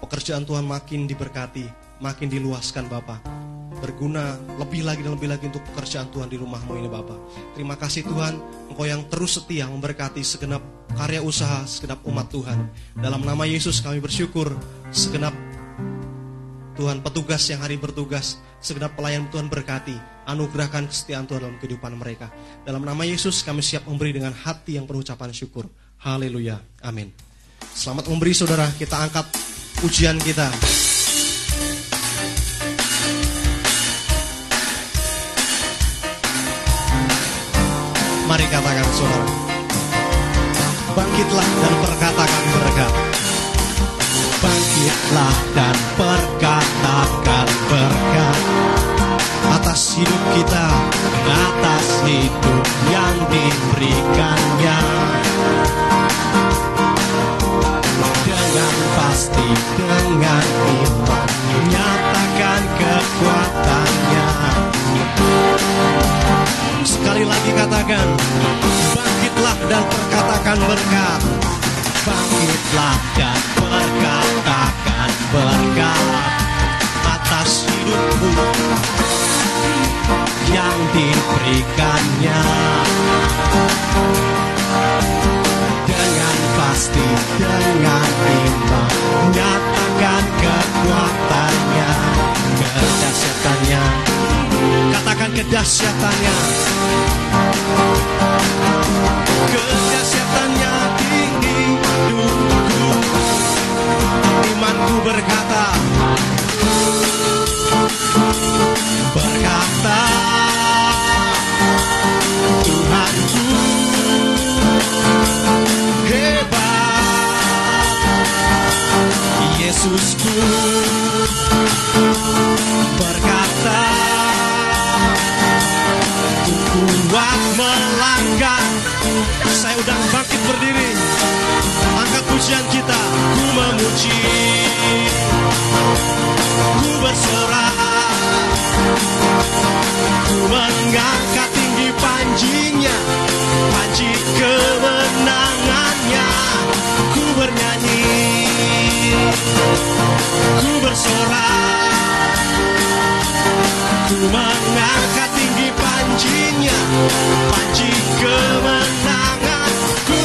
Pekerjaan Tuhan makin diberkati, makin diluaskan Bapak. Berguna lebih lagi dan lebih lagi untuk pekerjaan Tuhan di rumahmu ini Bapak. Terima kasih Tuhan, Engkau yang terus setia memberkati segenap karya usaha segenap umat Tuhan. Dalam nama Yesus kami bersyukur segenap Tuhan petugas yang hari bertugas, segenap pelayan Tuhan berkati, anugerahkan kesetiaan Tuhan dalam kehidupan mereka. Dalam nama Yesus kami siap memberi dengan hati yang penuh ucapan syukur. Haleluya. Amin. Selamat memberi saudara, kita angkat ujian kita. Mari katakan saudara bangkitlah dan perkatakan berkat. Bangkitlah dan perkatakan berkat atas hidup kita, atas hidup yang diberikannya. Dengan pasti, dengan iman, nyatakan kekuatannya. Sekali lagi katakan, bangkitlah dan perkatakan berkat. Bangkitlah dan perkatakan berkat atas hidupmu yang diberikannya. Pasti, dengan iman, nyatakan kekuatannya, kedahsyatannya. Katakan kedahsyatannya. Kedahsyatannya tinggi hidupku Imanku berkata. Berkata. Tuhanku. Hebat Yesusku. Berkata kuat melangkah. Saya udah bangkit berdiri. Angkat pujian kita. Ku memuji. Ku bersorak Ku mengangkat tinggi panjinya. Panji kemenangannya Ku bersorak Ku mengangkat tinggi panjinya Panji kemenangan Ku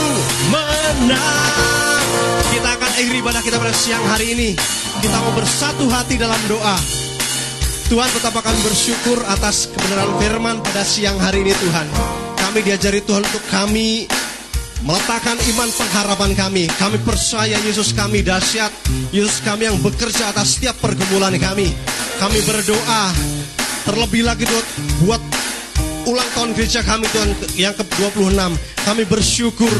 menang Kita akan akhiri ibadah kita pada siang hari ini kita mau bersatu hati dalam doa. Tuhan tetap akan bersyukur atas kebenaran firman pada siang hari ini Tuhan. Kami diajari Tuhan untuk kami meletakkan iman pengharapan kami. Kami percaya Yesus kami dahsyat. Yesus kami yang bekerja atas setiap pergumulan kami. Kami berdoa terlebih lagi Tuhan buat ulang tahun gereja kami Tuhan yang ke-26. Kami bersyukur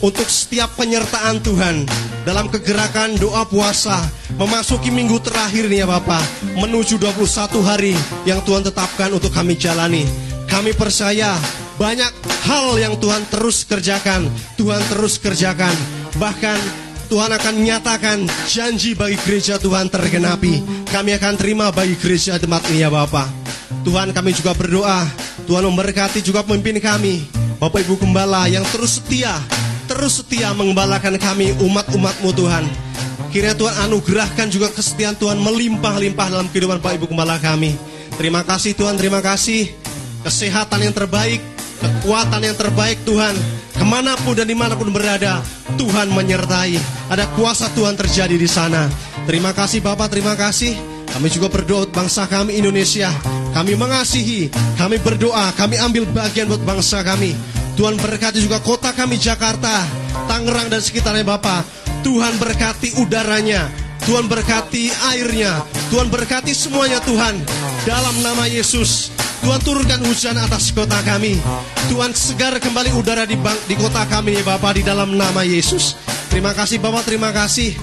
untuk setiap penyertaan Tuhan dalam kegerakan doa puasa memasuki minggu terakhir nih ya Bapak menuju 21 hari yang Tuhan tetapkan untuk kami jalani. Kami percaya banyak hal yang Tuhan terus kerjakan, Tuhan terus kerjakan. Bahkan Tuhan akan menyatakan janji bagi gereja Tuhan tergenapi. Kami akan terima bagi gereja tempat ini ya Bapak. Tuhan kami juga berdoa, Tuhan memberkati juga pemimpin kami, Bapak Ibu Gembala yang terus setia, terus setia mengembalakan kami umat-umatmu Tuhan. Kiranya Tuhan anugerahkan juga kesetiaan Tuhan melimpah-limpah dalam kehidupan Bapak Ibu Gembala kami. Terima kasih Tuhan, terima kasih. Kesehatan yang terbaik, kekuatan yang terbaik Tuhan. Ke mana pun dan di mana pun berada, Tuhan menyertai. Ada kuasa Tuhan terjadi di sana. Terima kasih Bapak, terima kasih. Kami juga berdoa untuk bangsa kami Indonesia. Kami mengasihi, kami berdoa, kami ambil bagian buat bangsa kami. Tuhan berkati juga kota kami Jakarta, Tangerang dan sekitarnya Bapak. Tuhan berkati udaranya, Tuhan berkati airnya, Tuhan berkati semuanya Tuhan. Dalam nama Yesus, Tuhan turunkan hujan atas kota kami. Tuhan segar kembali udara di, bang, di kota kami ya Bapak di dalam nama Yesus. Terima kasih Bapak, terima kasih.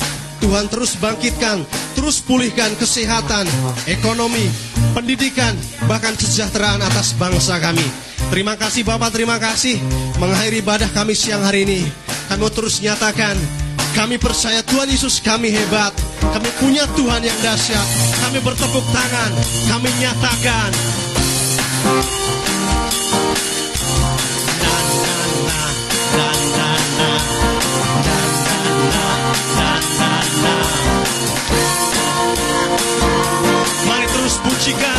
Tuhan terus bangkitkan, terus pulihkan kesehatan, ekonomi, pendidikan, bahkan kesejahteraan atas bangsa kami. Terima kasih Bapak, terima kasih mengakhiri ibadah kami siang hari ini. Kami mau terus nyatakan, kami percaya Tuhan Yesus kami hebat. Kami punya Tuhan yang dahsyat. Kami bertepuk tangan, kami nyatakan. Mari terus pujikan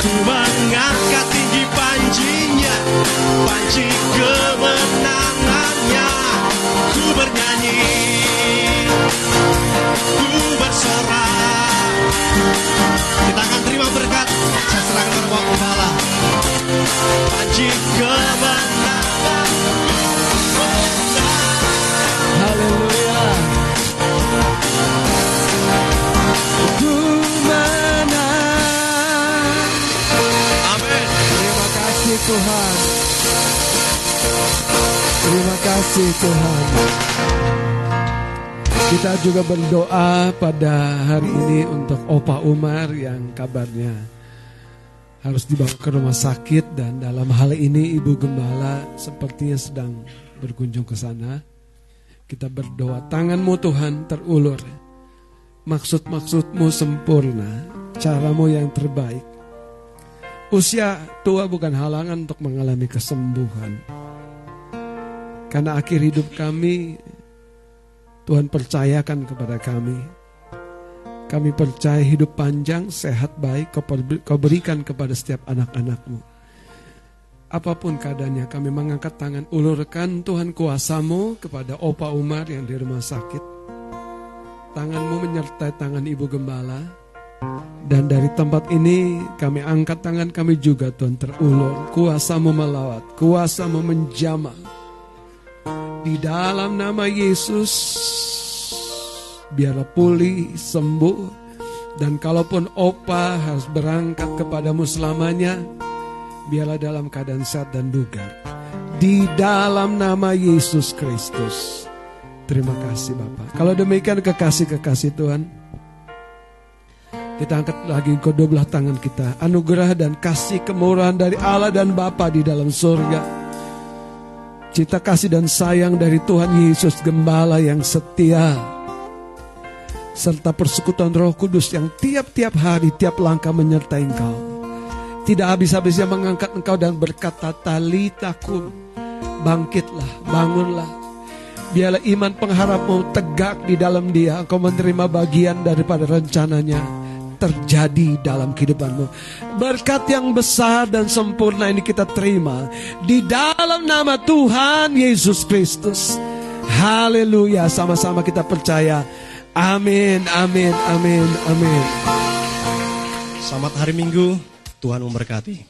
Ku mengangkat tinggi panjinya? Panji kemenangannya. Ku bernyanyi Ku bersorak Kita akan terima berkat. Saya serahkan kepada Bapak Kepala. Panji kemenangan Tuhan. Terima kasih Tuhan. Kita juga berdoa pada hari ini untuk Opa Umar yang kabarnya harus dibawa ke rumah sakit dan dalam hal ini Ibu Gembala sepertinya sedang berkunjung ke sana. Kita berdoa tanganmu Tuhan terulur. Maksud-maksudmu sempurna, caramu yang terbaik. Usia tua bukan halangan untuk mengalami kesembuhan. Karena akhir hidup kami, Tuhan percayakan kepada kami. Kami percaya hidup panjang, sehat, baik, kau berikan kepada setiap anak-anakmu. Apa pun keadaannya, kami mengangkat tangan, ulurkan Tuhan kuasamu kepada Opa Umar yang di rumah sakit. Tanganmu menyertai tangan Ibu Gembala, dan dari tempat ini kami angkat tangan kami juga Tuhan terulur. Kuasamu melawat, kuasamu menjamah. Di dalam nama Yesus, biarlah pulih, sembuh. Dan kalaupun opa harus berangkat kepadamu selamanya, biarlah dalam keadaan sehat dan bugar. Di dalam nama Yesus Kristus. Terima kasih Bapak. Kalau demikian kekasih-kekasih Tuhan, kita angkat lagi kedua belah tangan kita. Anugerah dan kasih kemurahan dari Allah dan Bapa di dalam surga. Cita kasih dan sayang dari Tuhan Yesus Gembala yang setia serta persekutuan Roh Kudus yang tiap-tiap hari, tiap langkah menyertai engkau. Tidak habis-habisnya mengangkat engkau dan berkata, Talitakum, bangkitlah, bangunlah. Biarlah iman pengharapmu tegak di dalam dia, engkau menerima bagian daripada rencananya terjadi dalam kehidupanmu. Berkat yang besar dan sempurna ini kita terima di dalam nama Tuhan Yesus Kristus. Haleluya, sama-sama kita percaya. Amin, amin, amin, amin. Selamat hari Minggu, Tuhan memberkati.